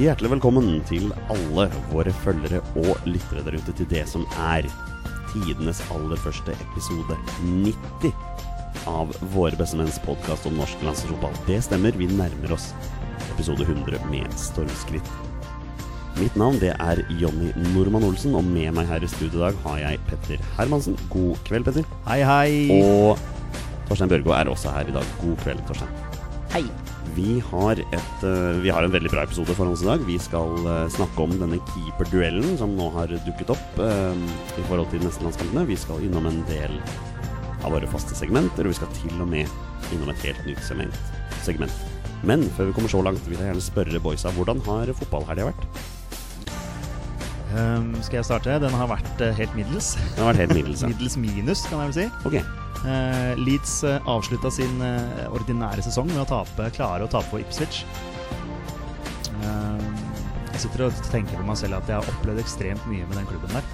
Hjertelig velkommen til alle våre følgere og lyttere der ute til det som er tidenes aller første episode 90 av Våre bestemenns podkast om norsk landslagsfotball. Det stemmer, vi nærmer oss episode 100 med stormskritt. Mitt navn det er Jonny Normann Olsen, og med meg her i studio i dag har jeg Petter Hermansen. God kveld, Petter. Hei, hei. Og Torstein Børgo er også her i dag. God kveld, Torstein. Hei. Vi har, et, eh, vi har en veldig bra episode foran oss i dag. Vi skal eh, snakke om denne keeperduellen som nå har dukket opp eh, i forhold til nestenlandskampene. Vi skal innom en del av våre faste segmenter, og vi skal til og med innom et helt nytt segment. segment. Men før vi kommer så langt, vil jeg gjerne spørre boysa hvordan har fotballhelga vært? Um, skal jeg starte? Den har vært uh, helt middels. Den har vært helt middels. ja. middels minus, kan jeg vel si. Ok, Uh, Leeds uh, avslutta sin uh, ordinære sesong med å tape, klare å tape på Ipswich. Um, jeg sitter og tenker på meg selv at jeg har opplevd ekstremt mye med den klubben der.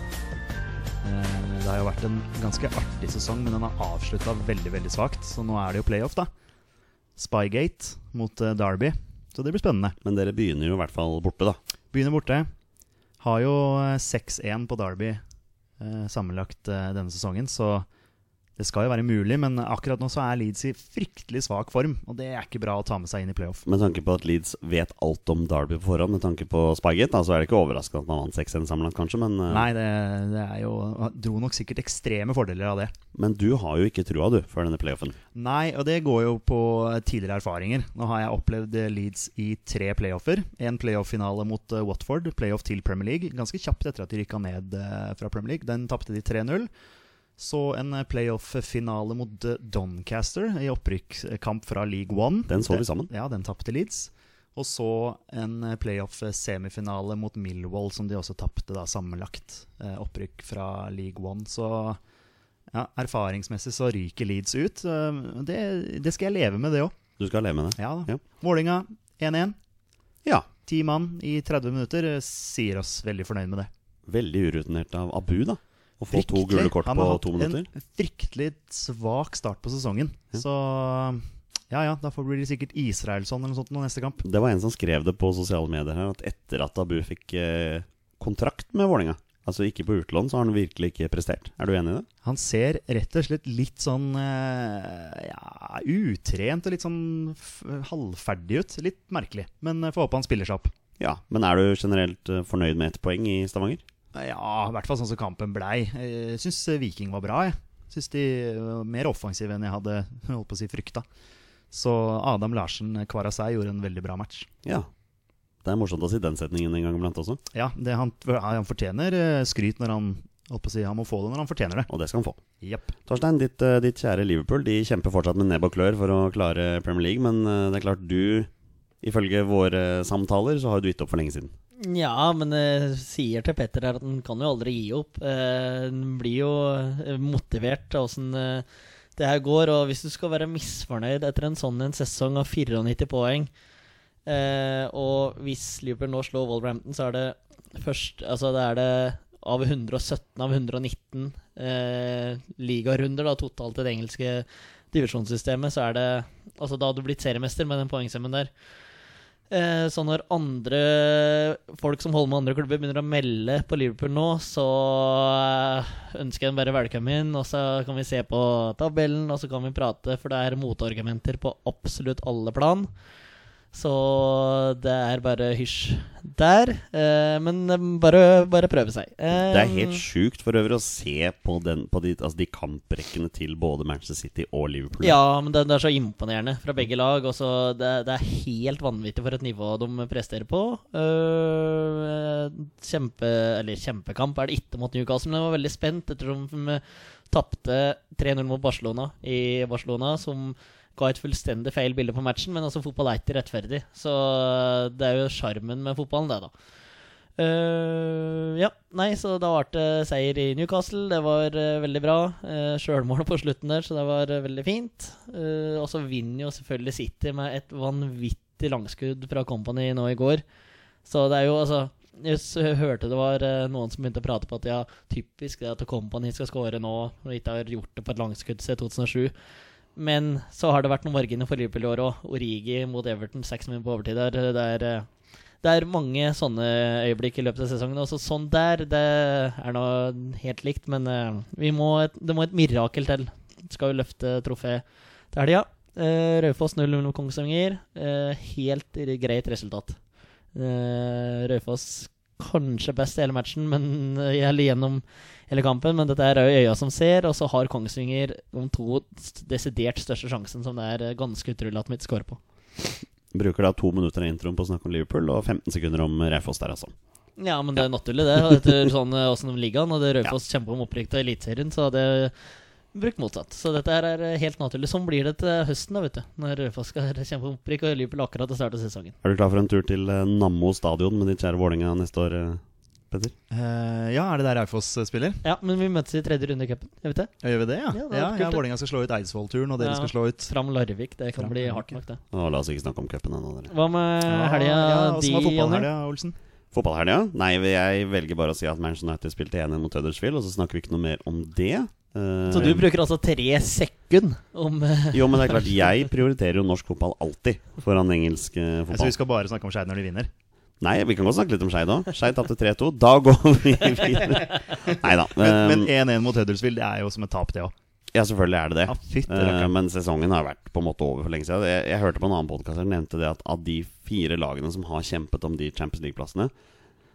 Det har jo vært en ganske artig sesong, men den har avslutta veldig veldig svakt. Så nå er det jo playoff, da. Spygate mot eh, Derby. Så det blir spennende. Men dere begynner jo i hvert fall borte, da. Begynner borte. Har jo eh, 6-1 på Derby eh, sammenlagt eh, denne sesongen, så det skal jo være mulig. Men akkurat nå så er Leeds i fryktelig svak form, og det er ikke bra å ta med seg inn i playoff. Med tanke på at Leeds vet alt om Derby på forhånd, med tanke på Spygate, så er det ikke overraskende at man vant 6-1 sammenlagt, kanskje, men uh... Nei, det, det er jo Dro nok sikkert ekstreme fordeler av det. Men du har jo ikke trua, du, før denne playoffen. Nei, og det går jo på tidligere erfaringer. Nå har jeg opplevd eh, Leeds i tre playoffer. En playoff-finale mot eh, Watford, playoff til Premier League. Ganske kjapt etter at de rykka ned fra Premier League. Den tapte de 3-0. Så en eh, playoff-finale mot Doncaster i opprykkskamp fra League One. Den så vi sammen. Ja, den tapte Leeds. Og så en eh, playoff-semifinale mot Millwall, som de også tapte da sammenlagt. Eh, opprykk fra League One. Så ja, erfaringsmessig så ryker Leeds ut. Det, det skal jeg leve med, det òg. Du skal leve med det. Ja. Ja. Målinga 1-1. Ja. Ti mann i 30 minutter sier oss veldig fornøyd med det. Veldig urutinert av Abu, da. Å få to gule kort på to minutter? Han har hatt. En fryktelig svak start på sesongen. Ja. Så ja ja, da får blir det sikkert Israelsson eller noe sånt nå neste kamp. Det var en som skrev det på sosiale medier her, at etter at Abu fikk eh, kontrakt med Vålerenga, altså ikke på utlån, så har han virkelig ikke prestert. Er du enig i det? Han ser rett og slett litt sånn eh, ja, utrent og litt sånn halvferdig ut. Litt merkelig. Men eh, får håpe han spiller seg opp. Ja, men er du generelt fornøyd med ett poeng i Stavanger? Ja, i hvert fall sånn som kampen blei. Jeg syns Viking var bra, jeg. Syns de var mer offensive enn jeg hadde holdt på å si frykta. Så Adam Larsen Kvarasei gjorde en veldig bra match. Ja. Det er morsomt å si den setningen en gang iblant også, Ja, det, han, han fortjener eh, skryt når han holdt på å si, Han må få det når han fortjener det. og det skal han få. Yep. Torstein, ditt, eh, ditt kjære Liverpool De kjemper fortsatt med nebb og klør for å klare Premier League, men eh, det er klart du, ifølge våre samtaler, så har du gitt opp for lenge siden. Ja, men jeg sier til Petter her at han kan jo aldri gi opp. Eh, Han blir jo eh, motivert av åssen eh, det her går. Og hvis du skal være misfornøyd etter en sånn en sesong av 94 poeng eh, Og hvis Liverpool nå slår Wolverhampton, så er det først Altså det er det av 117 av 119 eh, ligarunder da, totalt i det engelske divisjonssystemet, så er det Altså da hadde du blitt seriemester med den poengsummen der. Eh, så når andre folk som holder med andre klubber, begynner å melde på Liverpool nå, så eh, ønsker jeg dem bare velkommen, og så kan vi se på tabellen, og så kan vi prate, for det er motargumenter på absolutt alle plan. Så det er bare hysj der. Eh, men eh, bare, bare prøve seg. Eh, Det er helt sjukt for øvrig å se på, den, på de, altså de kamprekkene til både Manchester City og Liverpool. Ja, men det, det er så imponerende fra begge lag. Og så det, det er helt vanvittig for et nivå de presterer på. Eh, kjempe, eller kjempekamp er det ikke mot Newcastle, men jeg var veldig spent etter at de tapte 3-0 mot Barcelona i Barcelona, som ga et fullstendig feil bilde på matchen. Men altså, fotball er ikke rettferdig, så det er jo sjarmen med fotballen, det, da. Uh, ja, nei, så da ble det seier i Newcastle. Det var uh, veldig bra. Uh, Sjølmål på slutten der, så det var uh, veldig fint. Og så vinner jo selvfølgelig City med et vanvittig langskudd fra Company nå i går. Så det er jo altså Jeg hørte det var noen som begynte å prate på at ja, typisk det at Company skal score nå, og ikke har gjort det på et langskudd siden 2007. Men så har det vært noen marginer for Liverpool i år òg. Origi mot Everton, seks minutter på overtid der. Det er, eh, det er mange sånne øyeblikk i løpet av sesongen. Også sånn der, det er nå helt likt, men eh, vi må et, det må et mirakel til. Skal jo løfte trofé til helga. Uh, Raufoss 0-0 mot Kongsvinger. Eh, helt greit resultat. Uh, Raufoss kanskje best i hele matchen, men eller gjennom hele kampen. Men dette er jo øya som ser, og så har Kongsvinger de to desidert største sjansen, som det er ganske utrolig at ikke skårer på. Bruker da to minutter av introen på å snakke om Liverpool, og 15 sekunder om Raufoss der, altså. Ja, men det er naturlig, det. Etter sånn åssen de ligger an. Og det Raufoss ja. kjemper om opprykk til Eliteserien, så det brukt motsatt. Så dette er helt naturlig. Sånn blir det til høsten, da, vet du. Når Raufoss skal kjempe om opprykk, og Liverpool akkurat har start av sesongen. Er du klar for en tur til eh, Nammo stadion med ditt kjære Vålerenga neste år? Eh? Petter? Uh, ja, er det der Raufoss spiller? Ja, men vi møtes i tredje runde i cupen. Gjør vi det? Ja, gjør vi det, ja? Ja, ja, ja Vålerenga skal slå ut Eidsvoll-turen, og dere ja, skal slå ut Fram Larvik. Det kan Fram, bli hardt nok, det. Å, la oss ikke snakke om cupen ennå, dere. Hva med helga ja, di, Fotballhelga, Olsen? Fotballhelga? Nei, jeg velger bare å si at Manchester United spilte 1-1 mot Huddersfield, og så snakker vi ikke noe mer om det. Uh, så du bruker altså tre sekunder om uh, Jo, men det er klart, jeg prioriterer jo norsk fotball alltid foran engelsk uh, fotball. Så vi skal bare snakke om Skeid når de vinner? Nei, vi kan godt snakke litt om Skeid òg. Skeid tapte 3-2. Da går vi videre. Nei da. Men 1-1 mot Huddersfield det er jo som et tap, det òg. Ja, selvfølgelig er det det. Ja, uh, men sesongen har vært på en måte over for lenge siden. Jeg, jeg hørte på en annen podkast som nevnte det at av de fire lagene som har kjempet om de Champions League-plassene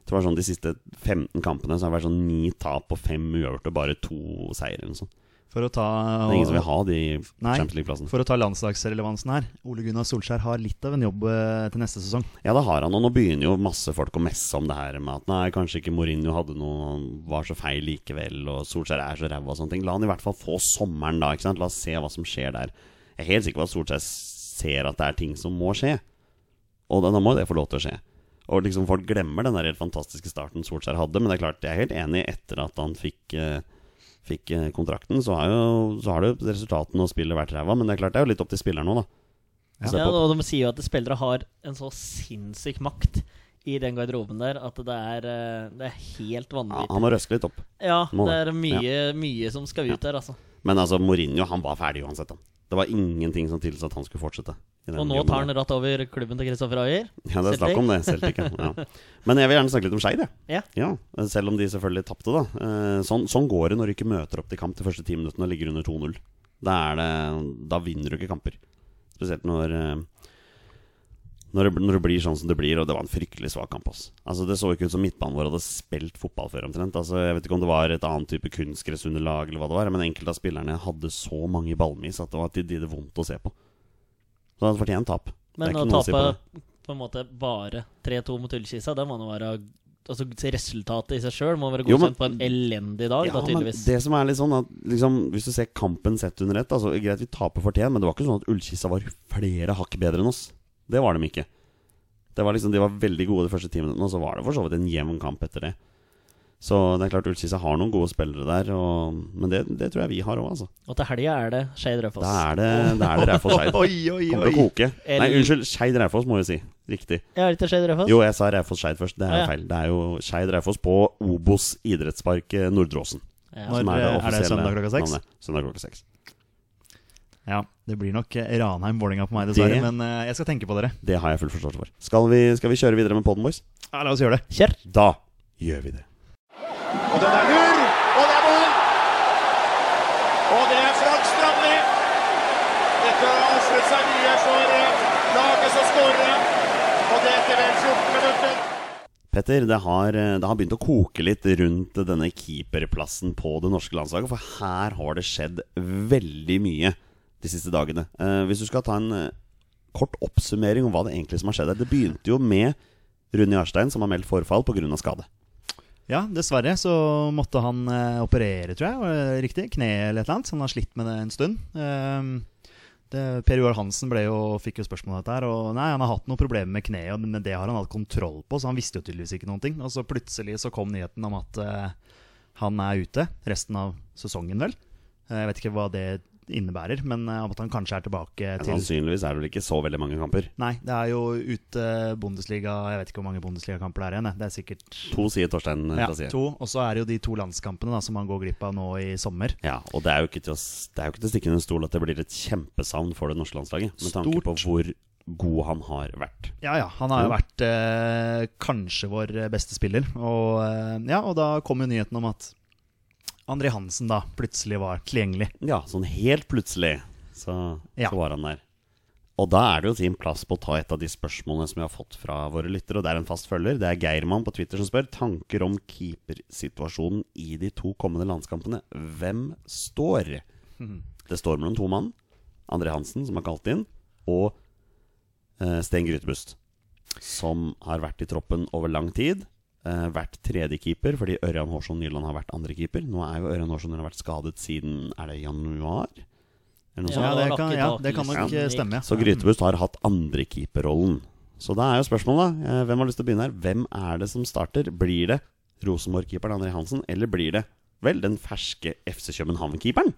Det var sånn De siste 15 kampene så har det vært sånn ni tap og fem uavgjort og bare to seire. Eller. For å ta Det er ingen som vil ha de nei, Champions League-plassene. For å ta landslagsrelevansen her. Ole Gunnar Solskjær har litt av en jobb eh, til neste sesong. Ja, det har han. Og nå begynner jo masse folk å messe om det her med at nei, kanskje ikke Mourinho hadde noe var så feil likevel, og Solskjær er så ræva og sånne ting. La han i hvert fall få sommeren da. ikke sant? La oss se hva som skjer der. Jeg er helt sikker på at Solskjær ser at det er ting som må skje. Og da må det få lov til å skje. Og liksom folk glemmer den der helt fantastiske starten Solskjær hadde, men det er klart, jeg er helt enig etter at han fikk eh, fikk eh, kontrakten, så har jo, så har det resultatene og spillet vært ræva. Men det er klart det er jo litt opp til spilleren nå, da. Ja, og De sier jo at spillere har en så sinnssyk makt i den garderoben der at det er, eh, det er helt vanvittig. Ja, han må røske litt opp. Ja, det er mye, ja. mye som skal ut der, altså. Men altså, Mourinho han var ferdig uansett. Da. Det var ingenting som tilsa at han skulle fortsette. Og nå tar han rett over klubben til Kristoffer Ayer? Ja, det er snakk om det. Celtic, ja. Men jeg vil gjerne snakke litt om Skeid, ja. ja. Selv om de selvfølgelig tapte, da. Eh, sånn, sånn, går det når du ikke møter opp til kamp de første ti minuttene og ligger under 2-0. Da, da, vinner du ikke kamper. Spesielt når eh, når det, når det, blir sånn som det blir, og det var en fryktelig svak kamp. Også. Altså Det så ikke ut som midtbanen vår hadde spilt fotball før. omtrent Altså Jeg vet ikke om det var et annet type kunstgressunderlag, eller hva det var men enkelte av spillerne hadde så mange ballmis at det var til de det vondt å se på. Så hadde fortjent tap. Men å tape på, på, en måte bare 3-2 mot Ullkisa, det må nå være Altså Resultatet i seg sjøl må være godkjent på en elendig dag. Ja, da, tydeligvis. det som er litt sånn at liksom, Hvis du ser kampen sett under ett altså, Greit, vi taper fortjent, men det var ikke sånn at Ullkisa var flere hakk bedre enn oss. Det var de ikke. Det var liksom, de var veldig gode de første ti minuttene, og så var det for så vidt en jevn kamp etter det. Så det er klart Ullskisa har noen gode spillere der, og, men det, det, tror jeg vi har òg, altså. Og til helga er det Skeid Raufoss. Da er det, det, er det Raufoss Skeid. Kommer til å koke. Nei, unnskyld, Skeid Raufoss, må jeg si. Riktig. Ja, er det ikke Skeid Raufoss? Jo, jeg sa Raufoss Skeid først. Det er ah, ja. feil. Det er jo Skeid Raufoss på Obos idrettspark Nordråsen Nordre Åsen. Ja. Når, er, det er det søndag klokka seks? Søndag klokka seks. Ja, det blir nok Ranheim-Vålerenga på meg, dessverre. Det, men uh, jeg skal tenke på dere. Det har jeg full forståelse for. Skal vi, skal vi, kjøre videre med Poden Boys? Ja, la oss gjøre det. Kjør! Da gjør vi det. Og den er lur! Og det er mål! Og det er Frank Strandli. Dette har ofret seg mye for laget som skårer. Og det etter vel 14 minutter. Petter, det har, eh, det har, begynt å koke litt rundt denne keeperplassen på det norske landslaget. For her har det skjedd veldig mye de siste dagene. Eh, hvis du skal ta en eh, kort oppsummering om hva det egentlig som har skjedd her. Det begynte jo med Rune Jarstein som har meldt forfall pga. skade. Ja, dessverre så måtte han eh, operere, tror jeg. Riktig? Kne eller et eller annet. Så han har slitt med det en stund. Eh, det, per Joar Hansen jo, fikk jo spørsmål om dette. Og nei, Han har hatt noen problemer med kneet, men det har han hatt kontroll på. Så han visste jo tydeligvis ikke noen ting. Og så plutselig så kom nyheten om at eh, han er ute resten av sesongen, vel. Jeg vet ikke hva det innebærer, men eh, at han kanskje er tilbake ja, til Sannsynligvis er det vel ikke så veldig mange kamper? Nei, det er jo ute Bundesliga Jeg vet ikke hvor mange Bundesliga-kamper det er igjen. Det er sikkert To, sier Torstein. Ja, to. Og så er det jo de to landskampene da, som han går glipp av nå i sommer. Ja, og det er jo ikke til å, det er jo ikke til å stikke under stol at det blir et kjempesavn for det norske landslaget. Med tanke på hvor god han har vært. Ja, ja. Han har jo vært eh, kanskje vår beste spiller. Og, eh, ja, og da kom jo nyheten om at André Hansen da plutselig var tilgjengelig. Ja, sånn helt plutselig så, Ja. så var han der. Og da er det jo sin plass på å ta et av de spørsmålene som vi har fått fra våre lyttere. Og det er en fast følger. Det er Geirmann på Twitter som spør tanker om keepersituasjonen i de to kommende landskampene. Hvem står? Det står mellom to mann. André Hansen, som er kalt inn, og eh, Sten Grytebust. Som har vært i troppen over lang tid. Eh, vært tredjekeeper fordi Ørjan Hårsson Nyland har vært andrekeeper. Nå er jo Ørjan Hårsson Nyland vært skadet siden Er det januar? Eller noe Ja, sånt? Det kan, ja, det kan nok eh, stemme. Så Grytebust har hatt andrekeeperrollen. Så da er jo spørsmålet, da. hvem har lyst til å begynne her? Hvem er det som starter? Blir det Rosenborg-keeperen André Hansen, eller blir det vel den ferske FC København-keeperen?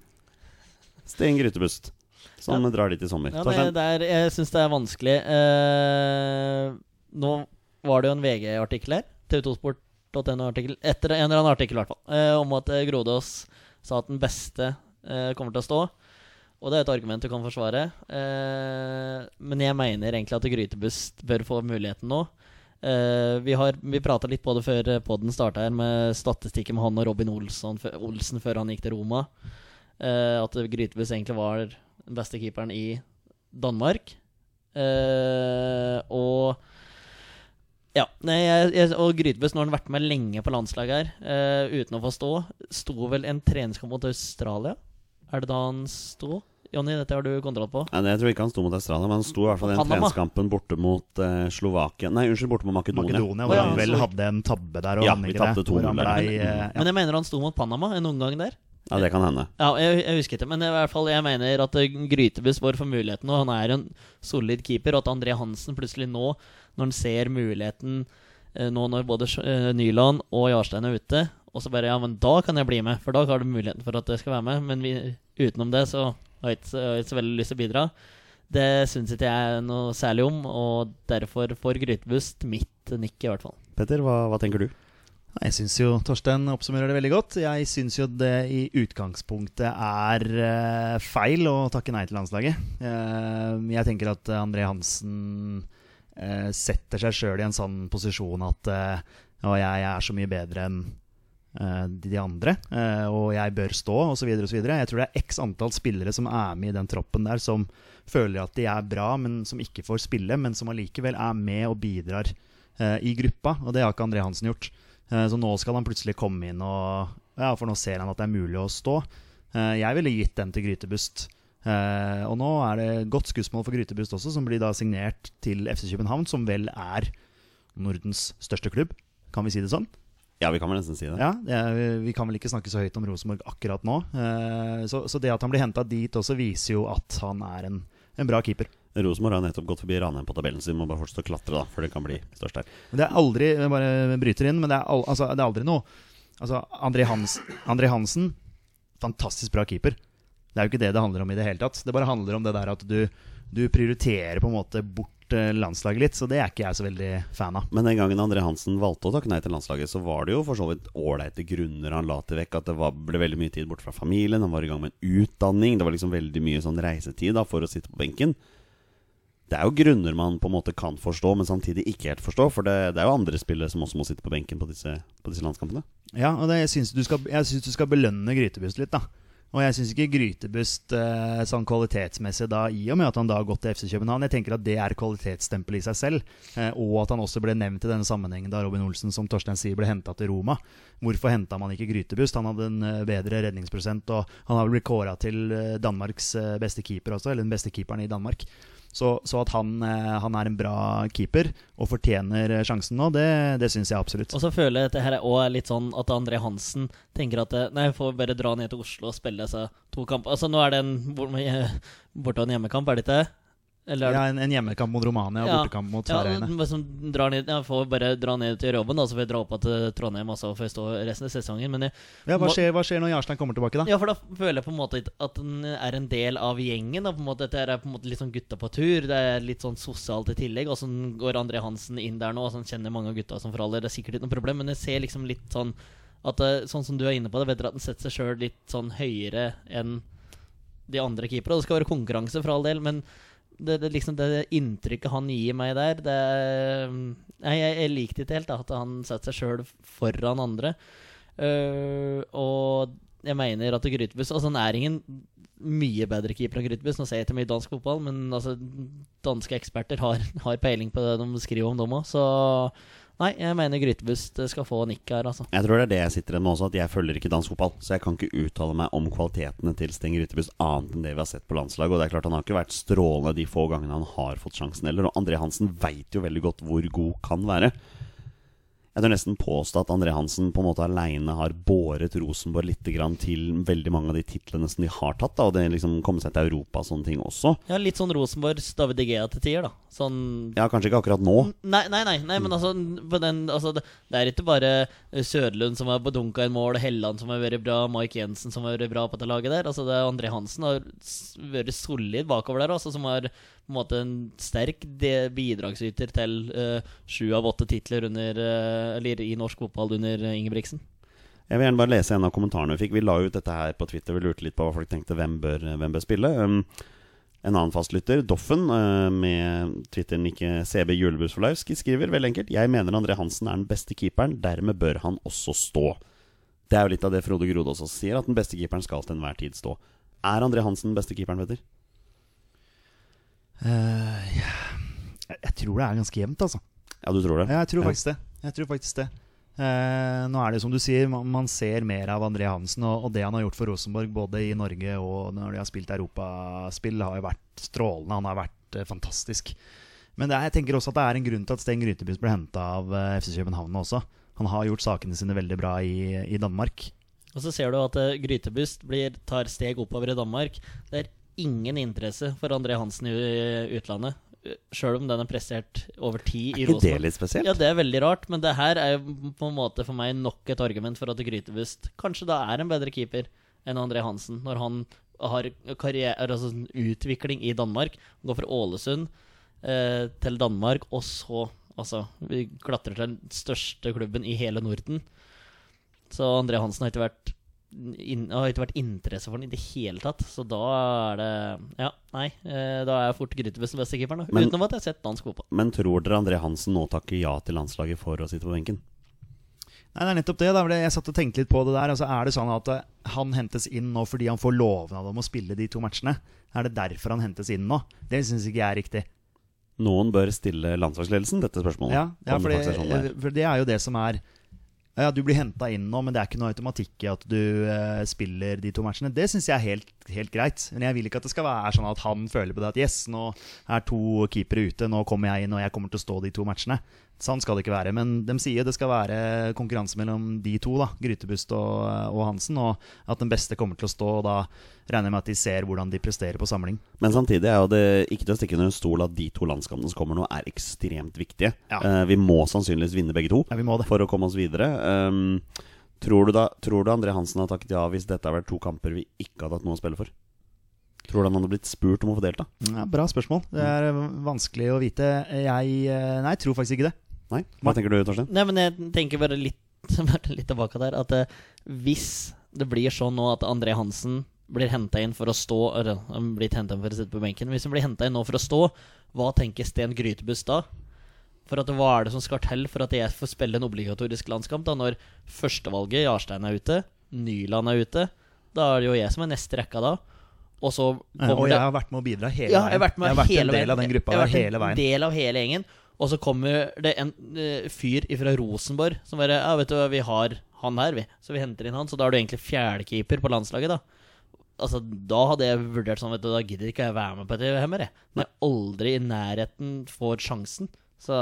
Sten Grytebust, som Ja. drar dit i sommer. Ja, Torstein? det, det er, jeg syns det er vanskelig. Eh, nå var det jo en VG-artikkel her. TV2sport.no-artikkel. Etter en eller annen artikkel, i hvert fall. eh, om at eh, Grodås sa at den beste eh, kommer til å stå. Og det er et argument du kan forsvare. Men jeg mener egentlig at Grytebust bør få muligheten nå. Vi har, vi prata litt på det før poden starta her, med statistikken med han og Robin Olsen, Olsen før han gikk til Roma. At Grytebust egentlig var den beste keeperen i Danmark. Og ja, nei, jeg, jeg, og Grytebust, nå har han vært med lenge på landslaget her, uh, uten å få stå. Sto vel en treningskamp mot Australia? Er det da han sto? Jonny, dette har du kontroll på. Nei, jeg tror ikke han sto mot Australia, men han sto i hvert fall i den Panama. treningskampen borte mot uh, Slovakia Nei, unnskyld, borte mot Makedonia. Makedonia, hvor ja, han vel så- hadde en tabbe der. Og Ja, vi tapte hvor han 2-0 der. blei, eh, ja. Men jeg mener han sto mot Panama en omgang der. Ja, det kan hende. Ja, jeg, jeg husker ikke, men i hvert fall jeg mener at Grytebuss Grytebust får få muligheten, og han er en solid keeper. Og at André Hansen plutselig nå, når han ser muligheten eh, nå når både eh, Nyland og Jarstein er ute, og så bare Ja, men da kan jeg bli med, for da har du muligheten for at jeg skal være med. Men vi, utenom det så har jeg ikke, så veldig lyst til å bidra. Det syns ikke jeg noe særlig om, og derfor får Grytebust mitt nikk, i hvert fall. Petter, hva, hva tenker du? Jeg syns jo Torstein oppsummerer det veldig godt. Jeg syns jo det i utgangspunktet er eh, feil å takke nei til landslaget. Eh, jeg tenker at André Hansen eh, setter seg sjøl i en sånn posisjon at «Å, jeg er så mye bedre enn de andre, og jeg bør stå, osv. osv. Jeg tror det er x antall spillere som er med i den troppen der, som føler at de er bra, men som ikke får spille, men som allikevel er med og bidrar i gruppa. Og det har ikke André Hansen gjort. Eh, Så nå skal han plutselig komme inn, og, ja, for nå ser han at det er mulig å stå. Eh, Jeg ville gitt den til Grytebust. Eh, Og nå er det godt skussmål for Grytebust også, som blir da signert til FC København, som vel er Nordens største klubb. Kan vi si det sånn? Ja, vi kan vel nesten si det. Ja, Vi kan vel ikke snakke så høyt om Rosenborg akkurat nå. Så, så det at han blir henta dit også, viser jo at han er en, en bra keeper. Rosenborg har nettopp gått forbi Ranheim på tabellen sin. Må bare fortsette å klatre, da, før det kan bli størst her. Det er aldri jeg bare bryter inn, men det er, al altså, det er aldri noe Altså, André, Hans, André Hansen, fantastisk bra keeper. Det er jo ikke det det handler om i det hele tatt. Det bare handler om det der at du, du prioriterer på en måte bort eh, landslaget litt, så det er ikke jeg så veldig fan av. Men den gangen André Hansen valgte å takke nei til landslaget, så var det jo for så vidt ålreite grunner han la til vekk. At det var, ble veldig mye tid borte fra familien, han var i gang med en utdanning. Det var liksom veldig mye sånn reisetid da for å sitte på benken. Det er jo grunner man på en måte kan forstå, men samtidig ikke helt forstå. For det, det er jo andre spillere som også må sitte på benken på disse, på disse landskampene. Ja, og det, jeg syns du, du skal belønne Grytebust litt, da. Og jeg syns ikke Grytebust eh, sånn kvalitetsmessig, da, i og med at han da har gått til FC København Jeg tenker at det er kvalitetsstempel i seg selv. Eh, og at han også ble nevnt i denne sammenhengen da Robin Olsen, som Torstein sier, ble henta til Roma. Hvorfor henta man ikke Grytebust? Han hadde en eh, bedre redningsprosent, og han har vel blitt kåra til eh, Danmarks eh, beste keeper også, eller den beste keeperen i Danmark. Så, så at han, eh, han er en bra keeper og fortjener eh, sjansen nå, det, det syns jeg absolutt. Og så føler jeg at det her er litt sånn at André Hansen tenker at eh, Nei, jeg får bare dra ned til Oslo og spille disse to kamper. Altså Nå er det en bort- borte- hjemmekamp, er det ikke det? Eller er Ja, en, en hjemmekamp mot Romania og Ja. bortekamp mot Ja, drar ned, jeg får bare dra ned til Robben, da, så får jeg dra opp til Trondheim og så får jeg stå resten av sesongen. Men jeg, Ja, hva, skjer, hva skjer når Jarstein kommer tilbake, da? ja, for da føler jeg på en måte at den er en del av gjengen. Da, på en måte, Dette er på en måte litt sånn gutta på tur. Det er litt sånn sosialt i tillegg. Og så går André Hansen inn der nå, og sånn kjenner mange av gutta som forholder. Det er sikkert ikke noe problem, men jeg ser liksom litt sånn at eh, Sånn som du er inne på det, vet dere at den setter seg sjøl litt sånn høyere enn de andre keeperne. Det skal være konkurranse, for all del, men det, det, liksom det inntrykket han gir meg der det, Nei, jeg, jeg likte ikke helt da, at han setter seg sjøl foran andre. Uh, og jeg mener at Grytebuss Altså, han er ingen mye bedre keeper enn Grytebuss. Nå ser jeg ikke mye dansk fotball, men altså, danske eksperter har, har peiling på det de skriver om dem òg, så Nei, jeg mener Grytebust skal få nikk her, altså. Jeg tror det er det jeg sitter igjen med også, at jeg følger ikke dansk fotball. Så jeg kan ikke uttale meg om kvalitetene til Sten Grytebust annet enn det vi har sett på landslaget. Og det er klart han har ikke vært strålende de få gangene han har fått sjansen heller. Og André Hansen veit jo veldig godt hvor god kan være. Jeg tør nesten påstå at André Hansen på en måte aleine har båret Rosenborg litt grann til veldig mange av de titlene som de har tatt. Da, og det liksom komme seg til Europa og sånne ting også. Ja, litt sånn Rosenborgs David De Gea til tider, da. Sånn Ja, kanskje ikke akkurat nå. Nei, nei, nei, nei men altså, den, altså det, det er ikke bare Sødlund som har bedunka en mål, Helland som har vært bra, Mike Jensen som har vært bra på det laget der. Altså det er André Hansen har vært solid bakover der, altså, som har på en måte en sterk bidragsyter til eh, sju av åtte titler under eh, i norsk fotball under eh, Ingebrigtsen. Jeg vil gjerne bare lese en av kommentarene vi fikk. Vi la ut dette her på Twitter. Vi lurte litt på hva folk tenkte. Hvem bør, hvem bør spille? Um, en annen fastlytter, Doffen, med Twitteren ikke CB Julebuss for Lauski, skriver veldig enkelt Jeg mener André Hansen er den beste keeperen. Dermed bør han også stå. Det er jo litt av det Frode Grode også sier, at den beste keeperen skal til enhver tid stå. Er André Hansen den beste keeperen, Petter? Eh, ja. jeg, tror det er ganske jevnt, altså. Ja, du tror det? Ja, jeg tror Ja. faktisk det. Jeg tror faktisk det. Eh, nå er det som du sier, man, man ser mer av André Hansen og, og det han har gjort for Rosenborg, både i Norge og når de har spilt europaspill, har jo vært strålende. Han har vært eh, fantastisk. Men det er, jeg tenker også at det er en grunn til at Sten Grytebust ble henta av eh, FC København også. Han har gjort sakene sine veldig bra i, i Danmark. Og så ser du at uh, Grytebust blir, tar steg oppover i Danmark. Det er ingen interesse for André Hansen i utlandet. Sjøl om den er prestert over tid Er ikke det litt spesielt? Ja, det er veldig rart, men det her er jo på en måte for meg nok et argument for at Grytebust kanskje da er en bedre keeper enn André Hansen, når han har karriere, altså en utvikling i Danmark. Går fra Ålesund eh, til Danmark, og så altså, vi klatrer til den største klubben i hele Norden. Så André Hansen har ikke vært inn, har ikke vært interesse for den i det hele tatt. Så da er det Ja, nei. Eh, da er jeg fort Grytebust den beste keeperen. Men- Utenom at jeg har sett dansk fotball. Men tror dere André Hansen nå takker ja til landslaget for å sitte på benken? Nei, det er nettopp det. Da. Jeg satt og tenkte litt på det der. Altså, er det sånn at eh, han hentes inn nå fordi han får lovnad om å spille de to matchene? Er det derfor han hentes inn nå? Det syns ikke jeg er riktig. Noen bør stille landslagsledelsen dette spørsmålet. Ja, ja for, det sånn det, for det er jo det som er Ja, Du blir henta inn nå, men det er ikke noe automatikk i at du eh, spiller de to matchene. Det syns jeg er helt, helt greit. Men jeg vil ikke at det skal være sånn at han føler på det at yes, nå er to keepere ute, nå kommer jeg inn og jeg kommer til å stå de to matchene. Sånn skal det ikke være. Men de sier det skal være konkurranse mellom de to, da Grytebust og, og Hansen. Og at den beste kommer til å stå. Og da regner jeg med at de ser hvordan de presterer på samling. Men samtidig er jo det ikke til å stikke under en stol at de to landskampene som kommer nå, er ekstremt viktige. Ja. Eh, vi må sannsynligvis vinne begge to Ja, vi må det. for å komme oss videre. Um, tror, du da, tror du André Hansen hadde takket ja hvis dette hadde vært to kamper vi ikke hadde hatt noe å spille for? Tror du han hadde blitt spurt om å få delta? Ja, bra spørsmål. Det er eh, vanskelig å vite. Jeg eh, Nei, tror faktisk ikke det. Nei? Hva tenker du, Torstein? Nei, men jeg tenker bare litt, bare litt tilbake der At uh, hvis det blir sånn nå at André Hansen blir henta inn for å stå Eller han blir henta inn for å sitte på benken Hvis han blir henta inn nå for å stå, hva tenker Sten Grytebust da? For at Hva er det som skal til for at jeg får spille en obligatorisk landskamp? da Når førstevalget, Jarstein, er ute, Nyland er ute, da er det jo jeg som er neste rekka da. Og så kommer Og jeg har vært med å bidra hele ja, veien. jeg har vært jeg har vært en del av den gruppa der hele en veien. del av hele gjengen. Og så kommer det en eh, fyr fra Rosenborg som bare Ja, vet du hva, vi har han her, vi. Så vi henter inn han. Så da er du egentlig fjerdekeeper på landslaget, da. Altså, Da hadde jeg vurdert sånn, vet du, da gidder ikke jeg være med på dette hemmer, jeg. Når jeg aldri i nærheten får sjansen. Så